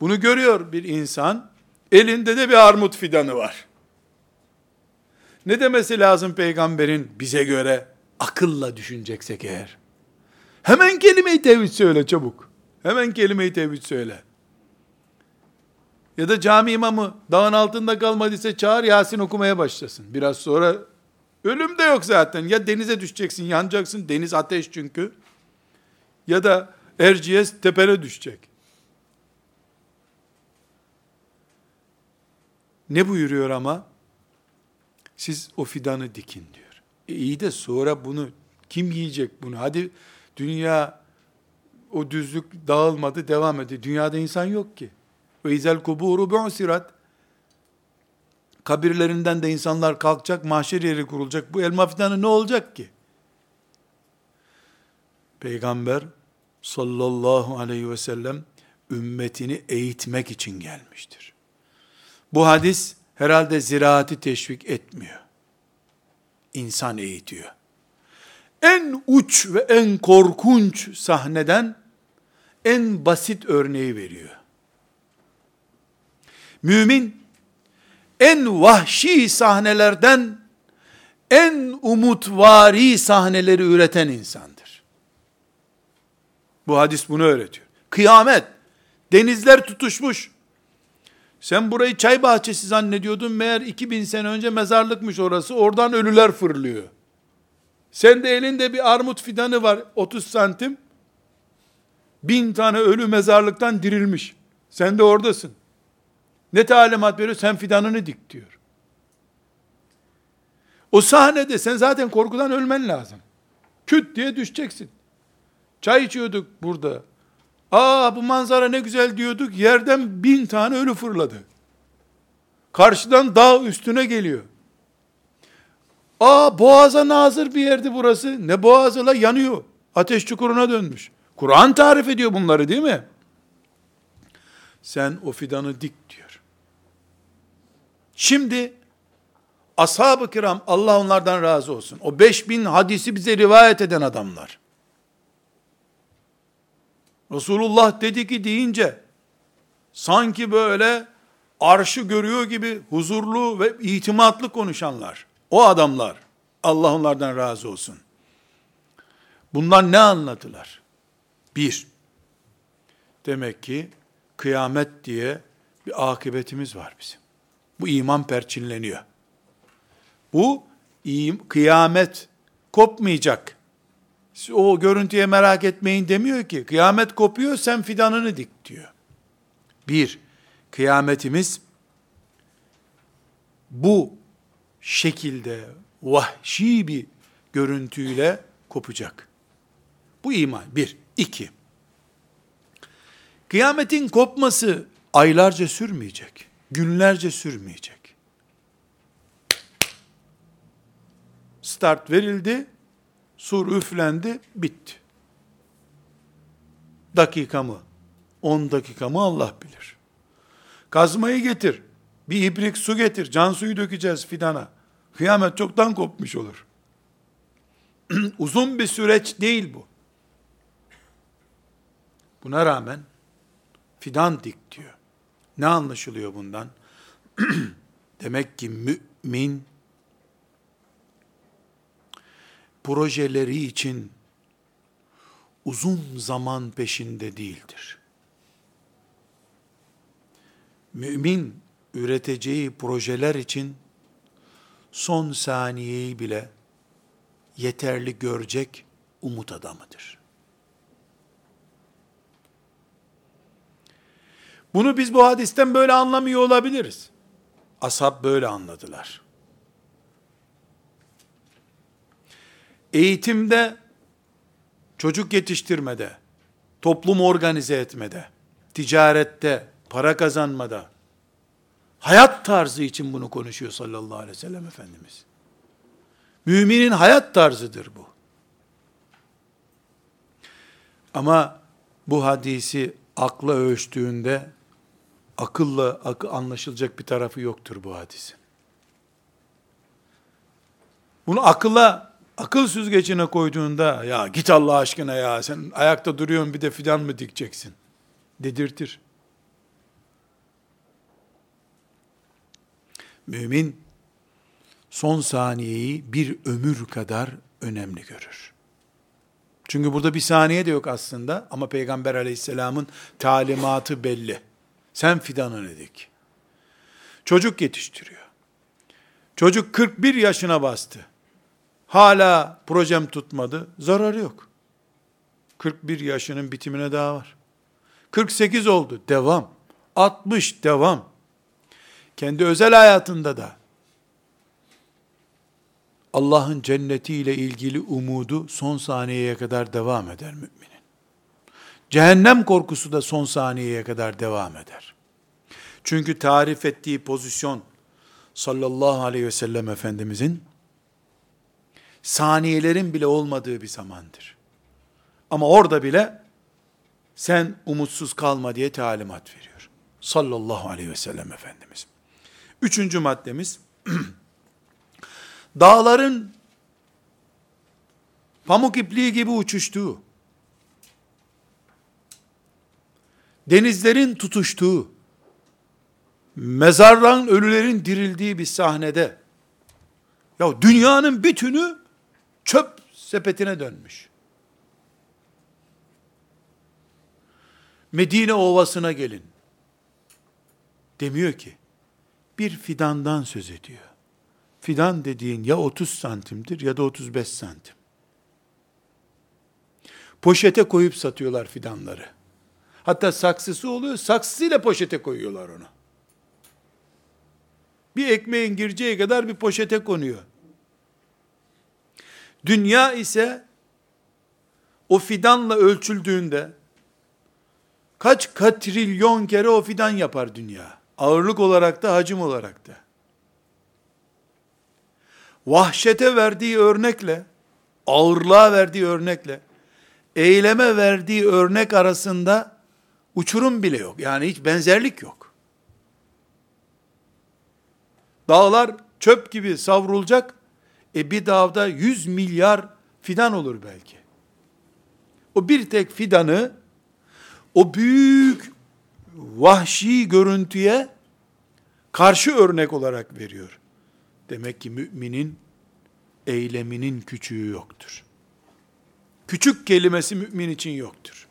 Bunu görüyor bir insan. Elinde de bir armut fidanı var. Ne demesi lazım peygamberin bize göre akılla düşüneceksek eğer? Hemen kelime-i tevhid söyle çabuk. Hemen kelime-i tevhid söyle. Ya da cami imamı dağın altında kalmadıysa çağır Yasin okumaya başlasın. Biraz sonra ölüm de yok zaten. Ya denize düşeceksin, yanacaksın. Deniz ateş çünkü. Ya da Erciyes tepene düşecek. Ne buyuruyor ama? Siz o fidanı dikin diyor. E iyi de sonra bunu kim yiyecek bunu? Hadi dünya o düzlük dağılmadı, devam etti. Dünyada insan yok ki. Ve izel kuburu bu'sirat. Kabirlerinden de insanlar kalkacak, mahşer yeri kurulacak. Bu elma fidanı ne olacak ki? Peygamber sallallahu aleyhi ve sellem ümmetini eğitmek için gelmiştir. Bu hadis herhalde ziraati teşvik etmiyor. İnsan eğitiyor. En uç ve en korkunç sahneden en basit örneği veriyor. Mümin en vahşi sahnelerden en umutvari sahneleri üreten insandır. Bu hadis bunu öğretiyor. Kıyamet, denizler tutuşmuş. Sen burayı çay bahçesi zannediyordun, meğer 2000 sene önce mezarlıkmış orası, oradan ölüler fırlıyor. Sen de elinde bir armut fidanı var, 30 santim, bin tane ölü mezarlıktan dirilmiş. Sen de oradasın. Ne talimat veriyor? Sen fidanını dik diyor. O sahnede sen zaten korkudan ölmen lazım. Küt diye düşeceksin. Çay içiyorduk burada. Aa bu manzara ne güzel diyorduk. Yerden bin tane ölü fırladı. Karşıdan dağ üstüne geliyor. Aa boğaza nazır bir yerdi burası. Ne boğazı la yanıyor. Ateş çukuruna dönmüş. Kur'an tarif ediyor bunları değil mi? Sen o fidanı dik diyor. Şimdi ashab-ı kiram Allah onlardan razı olsun. O 5000 hadisi bize rivayet eden adamlar. Resulullah dedi ki deyince sanki böyle arşı görüyor gibi huzurlu ve itimatlı konuşanlar. O adamlar. Allah onlardan razı olsun. Bunlar ne anlatılar? Bir, demek ki kıyamet diye bir akıbetimiz var bizim. Bu iman perçinleniyor. Bu kıyamet kopmayacak. O görüntüye merak etmeyin demiyor ki. Kıyamet kopuyor sen fidanını dik diyor. Bir, kıyametimiz bu şekilde vahşi bir görüntüyle kopacak. Bu iman. Bir. iki. Kıyametin kopması aylarca sürmeyecek. Günlerce sürmeyecek. Start verildi, sur üflendi, bitti. Dakika mı? 10 dakika mı Allah bilir. Kazmayı getir. Bir ibrik su getir. Can suyu dökeceğiz fidana. Kıyamet çoktan kopmuş olur. Uzun bir süreç değil bu. Buna rağmen fidan dik diyor. Ne anlaşılıyor bundan? Demek ki mümin projeleri için uzun zaman peşinde değildir. Mümin üreteceği projeler için son saniyeyi bile yeterli görecek umut adamıdır. Bunu biz bu hadisten böyle anlamıyor olabiliriz. Ashab böyle anladılar. Eğitimde, çocuk yetiştirmede, toplum organize etmede, ticarette, para kazanmada, hayat tarzı için bunu konuşuyor sallallahu aleyhi ve sellem Efendimiz. Müminin hayat tarzıdır bu. Ama bu hadisi akla ölçtüğünde akılla akı anlaşılacak bir tarafı yoktur bu hadisin. Bunu akılla akıl süzgecine koyduğunda ya git Allah aşkına ya sen ayakta duruyorsun bir de fidan mı dikeceksin dedirtir. Mümin son saniyeyi bir ömür kadar önemli görür. Çünkü burada bir saniye de yok aslında ama Peygamber aleyhisselamın talimatı belli. Sen fidanını dik. Çocuk yetiştiriyor. Çocuk 41 yaşına bastı. Hala projem tutmadı. Zararı yok. 41 yaşının bitimine daha var. 48 oldu. Devam. 60 devam. Kendi özel hayatında da Allah'ın cennetiyle ilgili umudu son saniyeye kadar devam eder müminin. Cehennem korkusu da son saniyeye kadar devam eder. Çünkü tarif ettiği pozisyon sallallahu aleyhi ve sellem Efendimizin saniyelerin bile olmadığı bir zamandır. Ama orada bile sen umutsuz kalma diye talimat veriyor. Sallallahu aleyhi ve sellem Efendimiz. Üçüncü maddemiz, dağların pamuk ipliği gibi uçuştuğu, denizlerin tutuştuğu, mezardan ölülerin dirildiği bir sahnede, ya dünyanın bütünü çöp sepetine dönmüş. Medine ovasına gelin. Demiyor ki, bir fidandan söz ediyor. Fidan dediğin ya 30 santimdir ya da 35 santim. Poşete koyup satıyorlar fidanları. Hatta saksısı oluyor, saksısıyla poşete koyuyorlar onu. Bir ekmeğin gireceği kadar bir poşete konuyor. Dünya ise o fidanla ölçüldüğünde kaç katrilyon kere o fidan yapar dünya. Ağırlık olarak da hacim olarak da. Vahşete verdiği örnekle, ağırlığa verdiği örnekle, eyleme verdiği örnek arasında uçurum bile yok. Yani hiç benzerlik yok. Dağlar çöp gibi savrulacak. E bir dağda 100 milyar fidan olur belki. O bir tek fidanı o büyük vahşi görüntüye karşı örnek olarak veriyor. Demek ki müminin eyleminin küçüğü yoktur. Küçük kelimesi mümin için yoktur.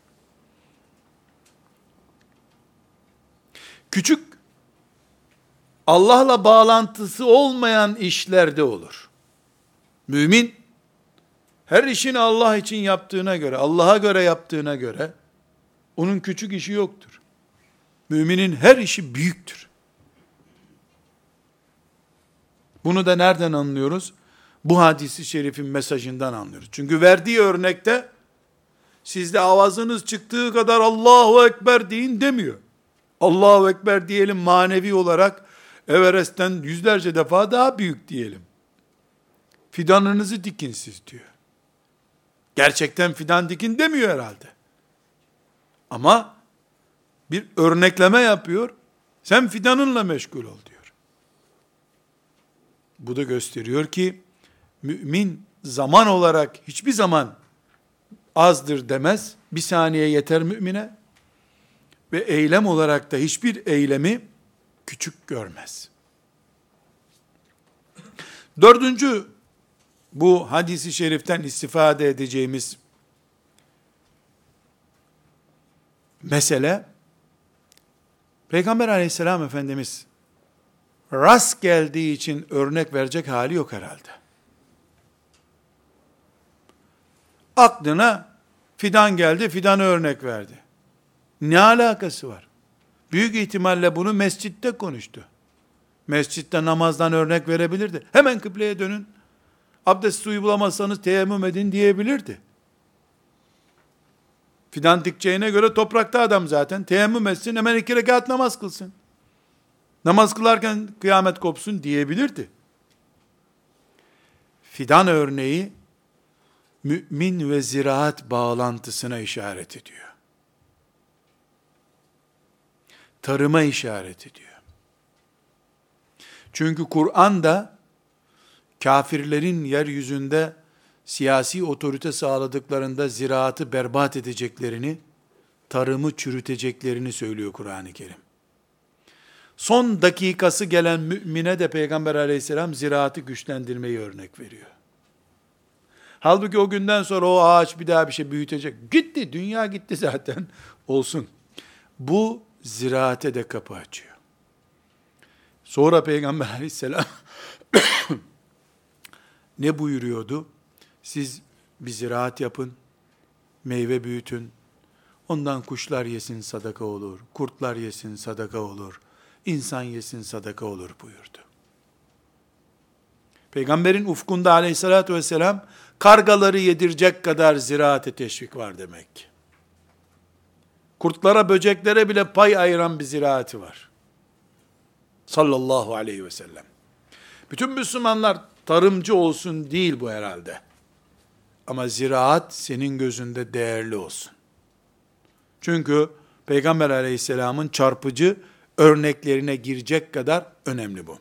Küçük Allah'la bağlantısı olmayan işlerde olur. Mümin her işini Allah için yaptığına göre, Allah'a göre yaptığına göre onun küçük işi yoktur. Müminin her işi büyüktür. Bunu da nereden anlıyoruz? Bu hadisi şerifin mesajından anlıyoruz. Çünkü verdiği örnekte sizde avazınız çıktığı kadar Allahu Ekber deyin demiyor. Allahu Ekber diyelim manevi olarak Everest'ten yüzlerce defa daha büyük diyelim. Fidanınızı dikin siz diyor. Gerçekten fidan dikin demiyor herhalde. Ama bir örnekleme yapıyor. Sen fidanınla meşgul ol diyor. Bu da gösteriyor ki mümin zaman olarak hiçbir zaman azdır demez. Bir saniye yeter mümine. Ve eylem olarak da hiçbir eylemi küçük görmez. Dördüncü bu hadisi şeriften istifade edeceğimiz mesele Peygamber aleyhisselam efendimiz rast geldiği için örnek verecek hali yok herhalde. Aklına fidan geldi, fidan örnek verdi. Ne alakası var? Büyük ihtimalle bunu mescitte konuştu. Mescitte namazdan örnek verebilirdi. Hemen kıbleye dönün. Abdest suyu bulamazsanız teyemmüm edin diyebilirdi. Fidan dikeceğine göre toprakta adam zaten. Teyemmüm etsin hemen iki rekat namaz kılsın. Namaz kılarken kıyamet kopsun diyebilirdi. Fidan örneği mümin ve ziraat bağlantısına işaret ediyor. Tarıma işaret ediyor. Çünkü Kur'an da kafirlerin yeryüzünde siyasi otorite sağladıklarında ziraatı berbat edeceklerini, tarımı çürüteceklerini söylüyor Kur'an-ı Kerim. Son dakikası gelen mümine de Peygamber aleyhisselam ziraatı güçlendirmeyi örnek veriyor. Halbuki o günden sonra o ağaç bir daha bir şey büyütecek. Gitti, dünya gitti zaten. Olsun. Bu ziraate de kapı açıyor. Sonra Peygamber aleyhisselam ne buyuruyordu? Siz bir ziraat yapın, meyve büyütün, ondan kuşlar yesin sadaka olur, kurtlar yesin sadaka olur, insan yesin sadaka olur buyurdu. Peygamberin ufkunda aleyhissalatü vesselam, kargaları yedirecek kadar ziraate teşvik var demek. Kurtlara, böceklere bile pay ayıran bir ziraati var. Sallallahu aleyhi ve sellem. Bütün Müslümanlar tarımcı olsun değil bu herhalde. Ama ziraat senin gözünde değerli olsun. Çünkü Peygamber aleyhisselamın çarpıcı örneklerine girecek kadar önemli bu.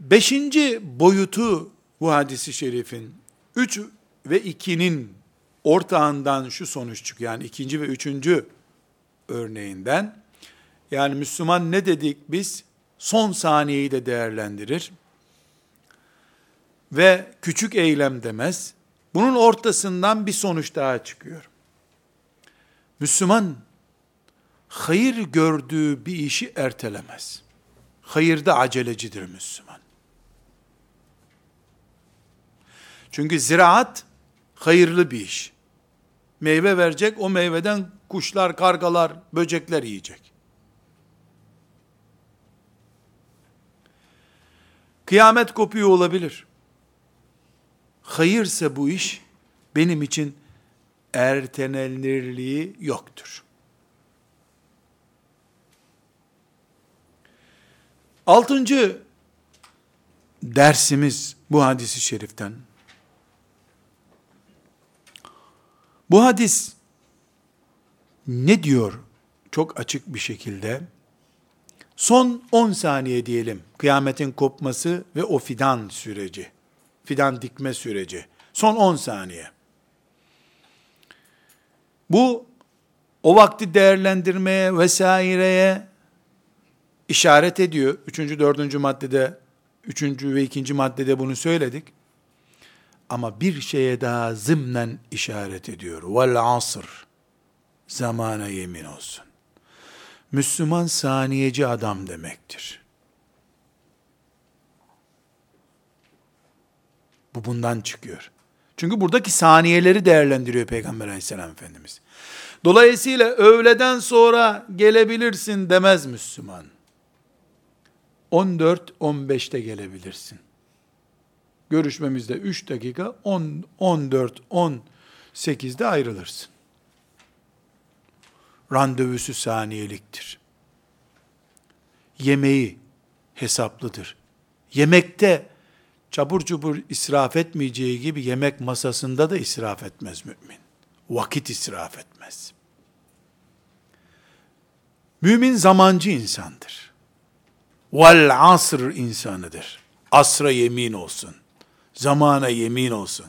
Beşinci boyutu bu hadisi şerifin, üç ve ikinin ortağından şu sonuç çıkıyor. Yani ikinci ve üçüncü örneğinden. Yani Müslüman ne dedik biz? Son saniyeyi de değerlendirir. Ve küçük eylem demez. Bunun ortasından bir sonuç daha çıkıyor. Müslüman hayır gördüğü bir işi ertelemez. Hayırda acelecidir Müslüman. Çünkü ziraat hayırlı bir iş. Meyve verecek, o meyveden kuşlar, kargalar, böcekler yiyecek. Kıyamet kopuyor olabilir. Hayırsa bu iş benim için ertelenirliği yoktur. Altıncı dersimiz bu hadisi şeriften. Bu hadis ne diyor çok açık bir şekilde? Son 10 saniye diyelim kıyametin kopması ve o fidan süreci, fidan dikme süreci. Son 10 saniye. Bu o vakti değerlendirmeye vesaireye işaret ediyor. Üçüncü, dördüncü maddede, üçüncü ve ikinci maddede bunu söyledik. Ama bir şeye daha zımnen işaret ediyor. Vel asr. Zamana yemin olsun. Müslüman saniyeci adam demektir. Bu bundan çıkıyor. Çünkü buradaki saniyeleri değerlendiriyor Peygamber aleyhisselam Efendimiz. Dolayısıyla öğleden sonra gelebilirsin demez Müslüman. 14-15'te gelebilirsin. Görüşmemizde 3 dakika 10, 14, 18'de ayrılırsın. Randevusu saniyeliktir. Yemeği hesaplıdır. Yemekte çabur çubur israf etmeyeceği gibi yemek masasında da israf etmez mümin. Vakit israf etmez. Mümin zamancı insandır. Vel asr insanıdır. Asra yemin olsun. Zamana yemin olsun.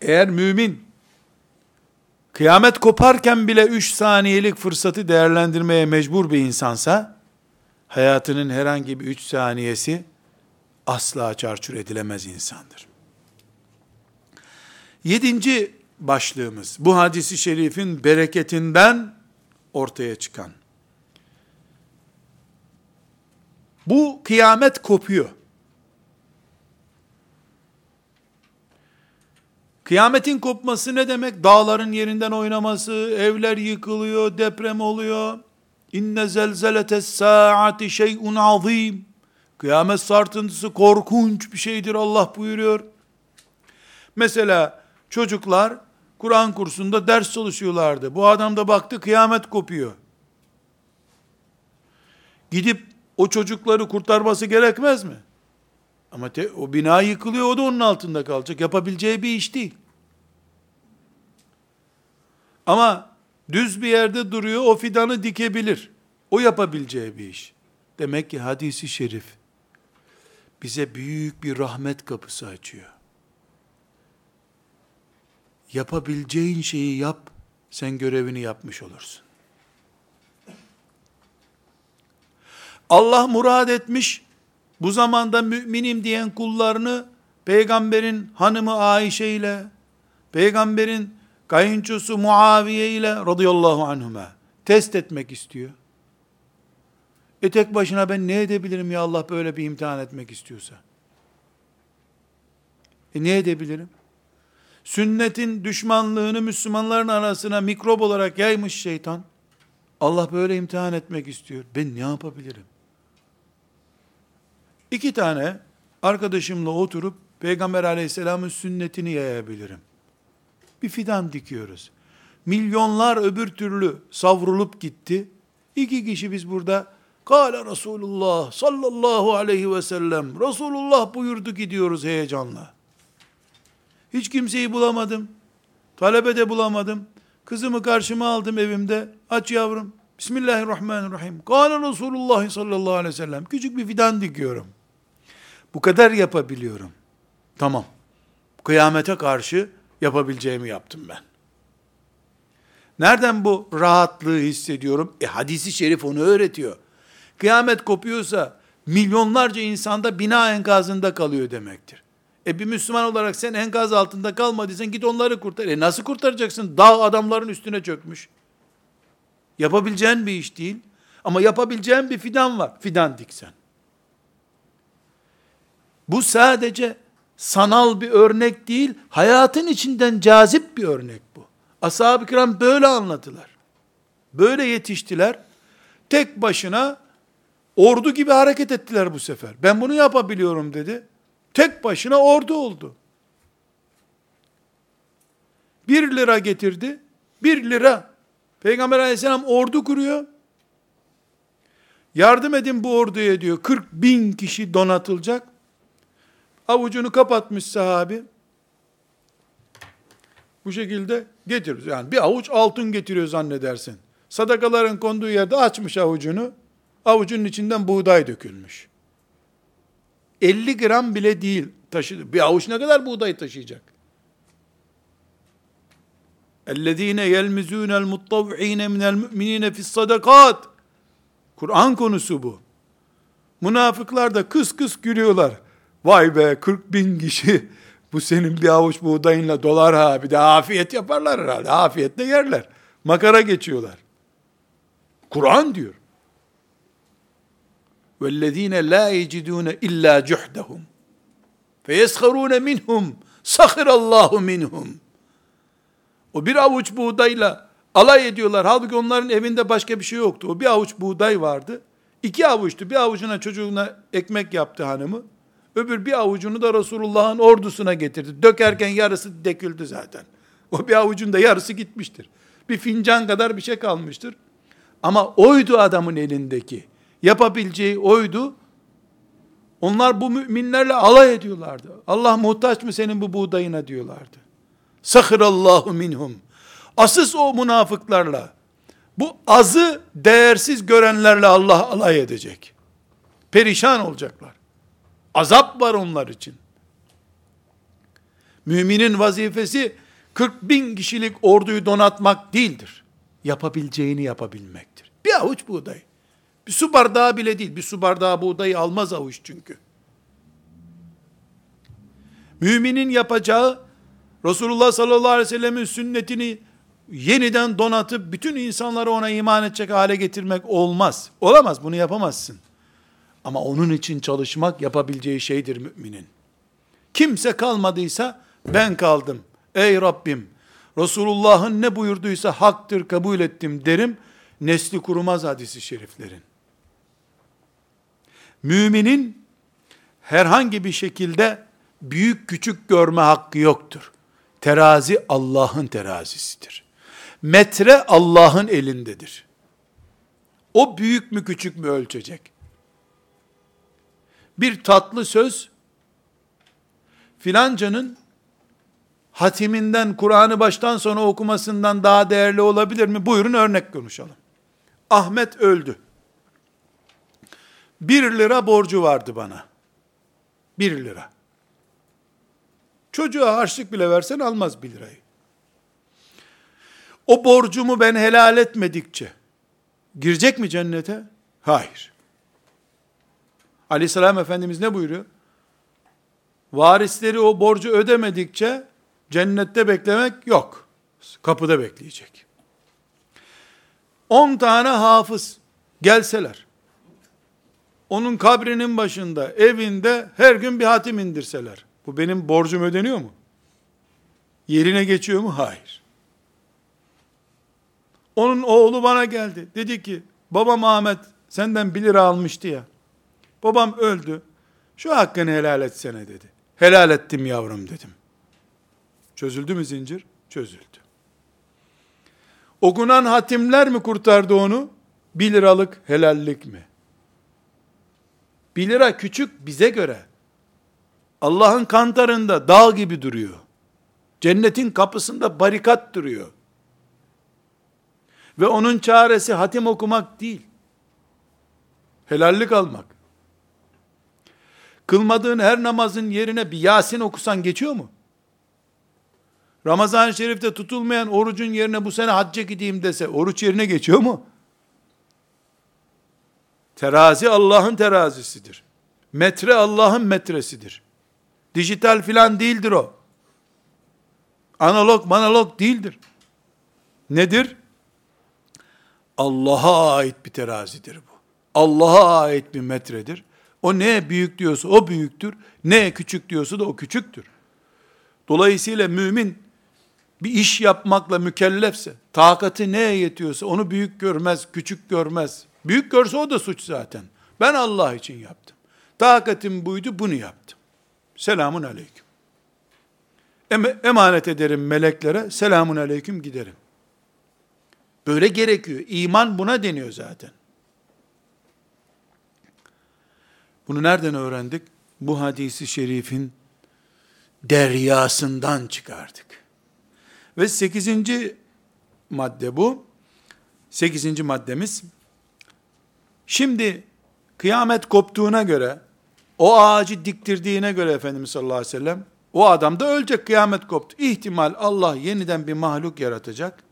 Eğer mümin kıyamet koparken bile üç saniyelik fırsatı değerlendirmeye mecbur bir insansa, hayatının herhangi bir üç saniyesi asla çarçur edilemez insandır. Yedinci başlığımız, bu hadisi şerifin bereketinden ortaya çıkan, Bu kıyamet kopuyor. Kıyametin kopması ne demek? Dağların yerinden oynaması, evler yıkılıyor, deprem oluyor. İnne zelzeletes saati şey'un azim. Kıyamet sartıntısı korkunç bir şeydir Allah buyuruyor. Mesela çocuklar Kur'an kursunda ders çalışıyorlardı. Bu adam da baktı kıyamet kopuyor. Gidip o çocukları kurtarması gerekmez mi? Ama te, o bina yıkılıyor, o da onun altında kalacak. Yapabileceği bir iş değil. Ama düz bir yerde duruyor, o fidanı dikebilir. O yapabileceği bir iş. Demek ki hadisi şerif bize büyük bir rahmet kapısı açıyor. Yapabileceğin şeyi yap, sen görevini yapmış olursun. Allah murad etmiş, bu zamanda müminim diyen kullarını peygamberin hanımı Ayşe ile, peygamberin kayınçosu Muaviye ile radıyallahu anhuma test etmek istiyor. E tek başına ben ne edebilirim ya Allah böyle bir imtihan etmek istiyorsa? E ne edebilirim? Sünnetin düşmanlığını Müslümanların arasına mikrop olarak yaymış şeytan. Allah böyle imtihan etmek istiyor. Ben ne yapabilirim? İki tane arkadaşımla oturup Peygamber aleyhisselamın sünnetini yayabilirim. Bir fidan dikiyoruz. Milyonlar öbür türlü savrulup gitti. İki kişi biz burada Kale Resulullah sallallahu aleyhi ve sellem Resulullah buyurdu gidiyoruz heyecanla. Hiç kimseyi bulamadım. Talebe de bulamadım. Kızımı karşıma aldım evimde. Aç yavrum. Bismillahirrahmanirrahim. Kâle Resulullah sallallahu aleyhi ve sellem. Küçük bir fidan dikiyorum. Bu kadar yapabiliyorum. Tamam. Kıyamete karşı yapabileceğimi yaptım ben. Nereden bu rahatlığı hissediyorum? E hadisi şerif onu öğretiyor. Kıyamet kopuyorsa milyonlarca insanda bina enkazında kalıyor demektir. E bir Müslüman olarak sen enkaz altında kalmadıysan git onları kurtar. E nasıl kurtaracaksın? Dağ adamların üstüne çökmüş. Yapabileceğin bir iş değil. Ama yapabileceğin bir fidan var. Fidan diksen. Bu sadece sanal bir örnek değil, hayatın içinden cazip bir örnek bu. Ashab-ı kiram böyle anlatılar. Böyle yetiştiler. Tek başına ordu gibi hareket ettiler bu sefer. Ben bunu yapabiliyorum dedi. Tek başına ordu oldu. Bir lira getirdi. Bir lira. Peygamber aleyhisselam ordu kuruyor. Yardım edin bu orduya diyor. 40 bin kişi donatılacak. Avucunu kapatmış sahabi. Bu şekilde getiriyor. Yani bir avuç altın getiriyor zannedersin. Sadakaların konduğu yerde açmış avucunu. Avucunun içinden buğday dökülmüş. 50 gram bile değil taşıdı. Bir avuç ne kadar buğday taşıyacak? اَلَّذ۪ينَ يَلْمِزُونَ الْمُطَّوْعِينَ مِنَ الْمُؤْمِنِينَ فِي الصَّدَقَاتِ Kur'an konusu bu. Münafıklar da kıs kıs gülüyorlar. Vay be 40 bin kişi bu senin bir avuç buğdayınla dolar ha bir de afiyet yaparlar herhalde. Afiyetle yerler. Makara geçiyorlar. Kur'an diyor. وَالَّذ۪ينَ لَا يَجِدُونَ اِلَّا جُحْدَهُمْ فَيَسْخَرُونَ مِنْهُمْ سَخِرَ اللّٰهُ مِنْهُمْ o bir avuç buğdayla alay ediyorlar. Halbuki onların evinde başka bir şey yoktu. O bir avuç buğday vardı. İki avuçtu. Bir avucuna çocuğuna ekmek yaptı hanımı. Öbür bir avucunu da Resulullah'ın ordusuna getirdi. Dökerken yarısı döküldü zaten. O bir avucun da yarısı gitmiştir. Bir fincan kadar bir şey kalmıştır. Ama oydu adamın elindeki. Yapabileceği oydu. Onlar bu müminlerle alay ediyorlardı. Allah muhtaç mı senin bu buğdayına diyorlardı. Sahirallahu minhum. Asız o münafıklarla, bu azı değersiz görenlerle Allah alay edecek. Perişan olacaklar. Azap var onlar için. Müminin vazifesi 40 bin kişilik orduyu donatmak değildir. Yapabileceğini yapabilmektir. Bir avuç buğday. Bir su bardağı bile değil. Bir su bardağı buğdayı almaz avuç çünkü. Müminin yapacağı Resulullah sallallahu aleyhi ve sellemin sünnetini yeniden donatıp bütün insanları ona iman edecek hale getirmek olmaz. Olamaz bunu yapamazsın. Ama onun için çalışmak yapabileceği şeydir müminin. Kimse kalmadıysa ben kaldım. Ey Rabbim Resulullah'ın ne buyurduysa haktır kabul ettim derim. Nesli kurumaz hadisi şeriflerin. Müminin herhangi bir şekilde büyük küçük görme hakkı yoktur. Terazi Allah'ın terazisidir. Metre Allah'ın elindedir. O büyük mü küçük mü ölçecek? Bir tatlı söz filancanın hatiminden, Kur'an'ı baştan sona okumasından daha değerli olabilir mi? Buyurun örnek konuşalım. Ahmet öldü. Bir lira borcu vardı bana. Bir lira. Çocuğa harçlık bile versen almaz bir lirayı. O borcumu ben helal etmedikçe girecek mi cennete? Hayır. Aleyhisselam Efendimiz ne buyuruyor? Varisleri o borcu ödemedikçe cennette beklemek yok. Kapıda bekleyecek. 10 tane hafız gelseler, onun kabrinin başında, evinde her gün bir hatim indirseler, bu benim borcum ödeniyor mu? Yerine geçiyor mu? Hayır. Onun oğlu bana geldi. Dedi ki, babam Ahmet senden bir lira almıştı ya. Babam öldü. Şu hakkını helal etsene dedi. Helal ettim yavrum dedim. Çözüldü mü zincir? Çözüldü. Okunan hatimler mi kurtardı onu? Bir liralık helallik mi? Bir lira küçük bize göre. Allah'ın kantarında dağ gibi duruyor. Cennetin kapısında barikat duruyor. Ve onun çaresi hatim okumak değil. Helallik almak. Kılmadığın her namazın yerine bir Yasin okusan geçiyor mu? Ramazan-ı Şerif'te tutulmayan orucun yerine bu sene hacca gideyim dese oruç yerine geçiyor mu? Terazi Allah'ın terazisidir. Metre Allah'ın metresidir. Dijital filan değildir o. Analog manalog değildir. Nedir? Allah'a ait bir terazidir bu. Allah'a ait bir metredir. O ne büyük diyorsa o büyüktür. Ne küçük diyorsa da o küçüktür. Dolayısıyla mümin bir iş yapmakla mükellefse, takati neye yetiyorsa onu büyük görmez, küçük görmez. Büyük görse o da suç zaten. Ben Allah için yaptım. Takatim buydu, bunu yaptım. Selamun aleyküm. Em emanet ederim meleklere, selamun aleyküm giderim. Böyle gerekiyor. İman buna deniyor zaten. Bunu nereden öğrendik? Bu hadisi şerifin deryasından çıkardık. Ve sekizinci madde bu. Sekizinci maddemiz. Şimdi kıyamet koptuğuna göre, o ağacı diktirdiğine göre Efendimiz sallallahu aleyhi ve sellem, o adam da ölecek kıyamet koptu. İhtimal Allah yeniden bir mahluk yaratacak.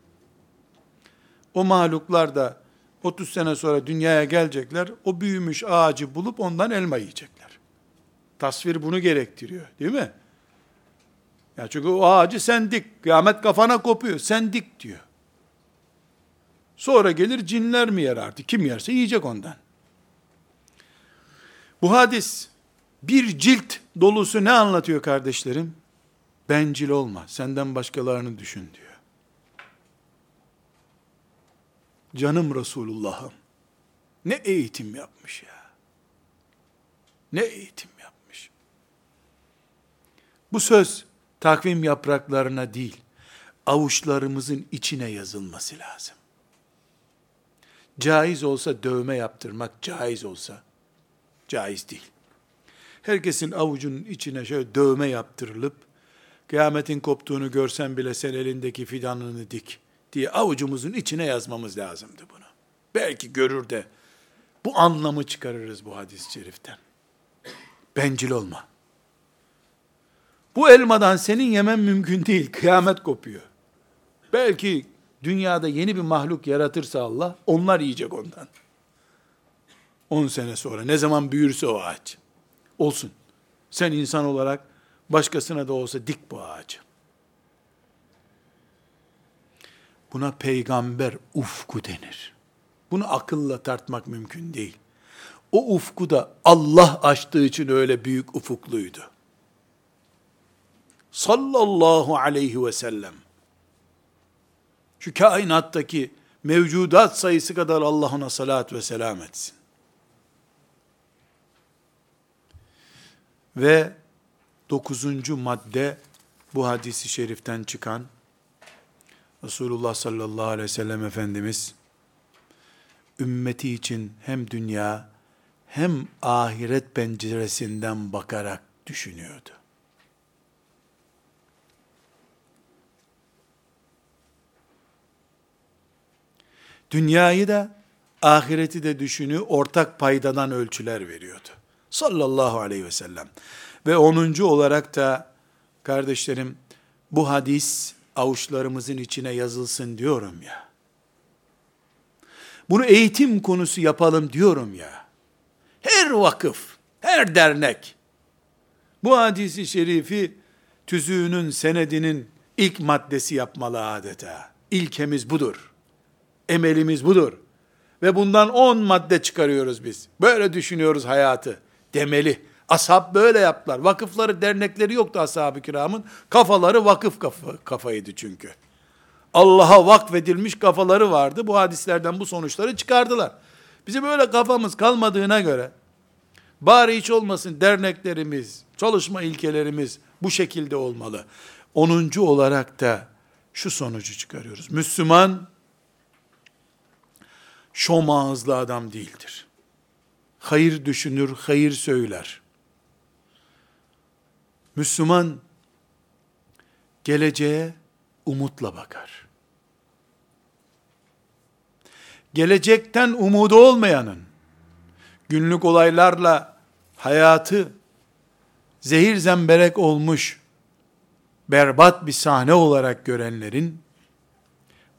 O mahluklar da 30 sene sonra dünyaya gelecekler. O büyümüş ağacı bulup ondan elma yiyecekler. Tasvir bunu gerektiriyor. Değil mi? Ya çünkü o ağacı sen dik. Kıyamet kafana kopuyor. Sen dik diyor. Sonra gelir cinler mi yer artık? Kim yerse yiyecek ondan. Bu hadis bir cilt dolusu ne anlatıyor kardeşlerim? Bencil olma. Senden başkalarını düşün diyor. Canım Resulullah'ım. Ne eğitim yapmış ya. Ne eğitim yapmış. Bu söz takvim yapraklarına değil, avuçlarımızın içine yazılması lazım. Caiz olsa dövme yaptırmak caiz olsa, caiz değil. Herkesin avucunun içine şöyle dövme yaptırılıp, kıyametin koptuğunu görsen bile sen elindeki fidanını dik diye avucumuzun içine yazmamız lazımdı bunu. Belki görür de bu anlamı çıkarırız bu hadis-i şeriften. Bencil olma. Bu elmadan senin yemen mümkün değil. Kıyamet kopuyor. Belki dünyada yeni bir mahluk yaratırsa Allah, onlar yiyecek ondan. 10 sene sonra ne zaman büyürse o ağaç. Olsun. Sen insan olarak başkasına da olsa dik bu ağacı. Buna peygamber ufku denir. Bunu akılla tartmak mümkün değil. o ufku da Allah açtığı için öyle büyük ufukluydu. Sallallahu aleyhi ve sellem. Şu kainattaki mevcudat sayısı kadar Allah ona salat ve selam etsin. Ve dokuzuncu madde bu hadisi şeriften çıkan Resulullah sallallahu aleyhi ve sellem Efendimiz ümmeti için hem dünya hem ahiret penceresinden bakarak düşünüyordu. Dünyayı da ahireti de düşünü ortak paydadan ölçüler veriyordu. Sallallahu aleyhi ve sellem. Ve onuncu olarak da kardeşlerim bu hadis avuçlarımızın içine yazılsın diyorum ya. Bunu eğitim konusu yapalım diyorum ya. Her vakıf, her dernek bu hadisi şerifi tüzüğünün, senedinin ilk maddesi yapmalı adeta. İlkemiz budur. Emelimiz budur. Ve bundan on madde çıkarıyoruz biz. Böyle düşünüyoruz hayatı demeli. Ashab böyle yaptılar. Vakıfları, dernekleri yoktu ashab-ı kiramın. Kafaları vakıf kafa, kafaydı çünkü. Allah'a vakfedilmiş kafaları vardı. Bu hadislerden bu sonuçları çıkardılar. Bizim böyle kafamız kalmadığına göre, bari hiç olmasın derneklerimiz, çalışma ilkelerimiz bu şekilde olmalı. Onuncu olarak da şu sonucu çıkarıyoruz. Müslüman, şom ağızlı adam değildir. Hayır düşünür, hayır söyler. Müslüman, geleceğe umutla bakar. Gelecekten umudu olmayanın, günlük olaylarla hayatı zehir zemberek olmuş, berbat bir sahne olarak görenlerin,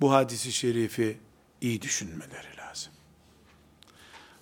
bu hadisi şerifi iyi düşünmeleri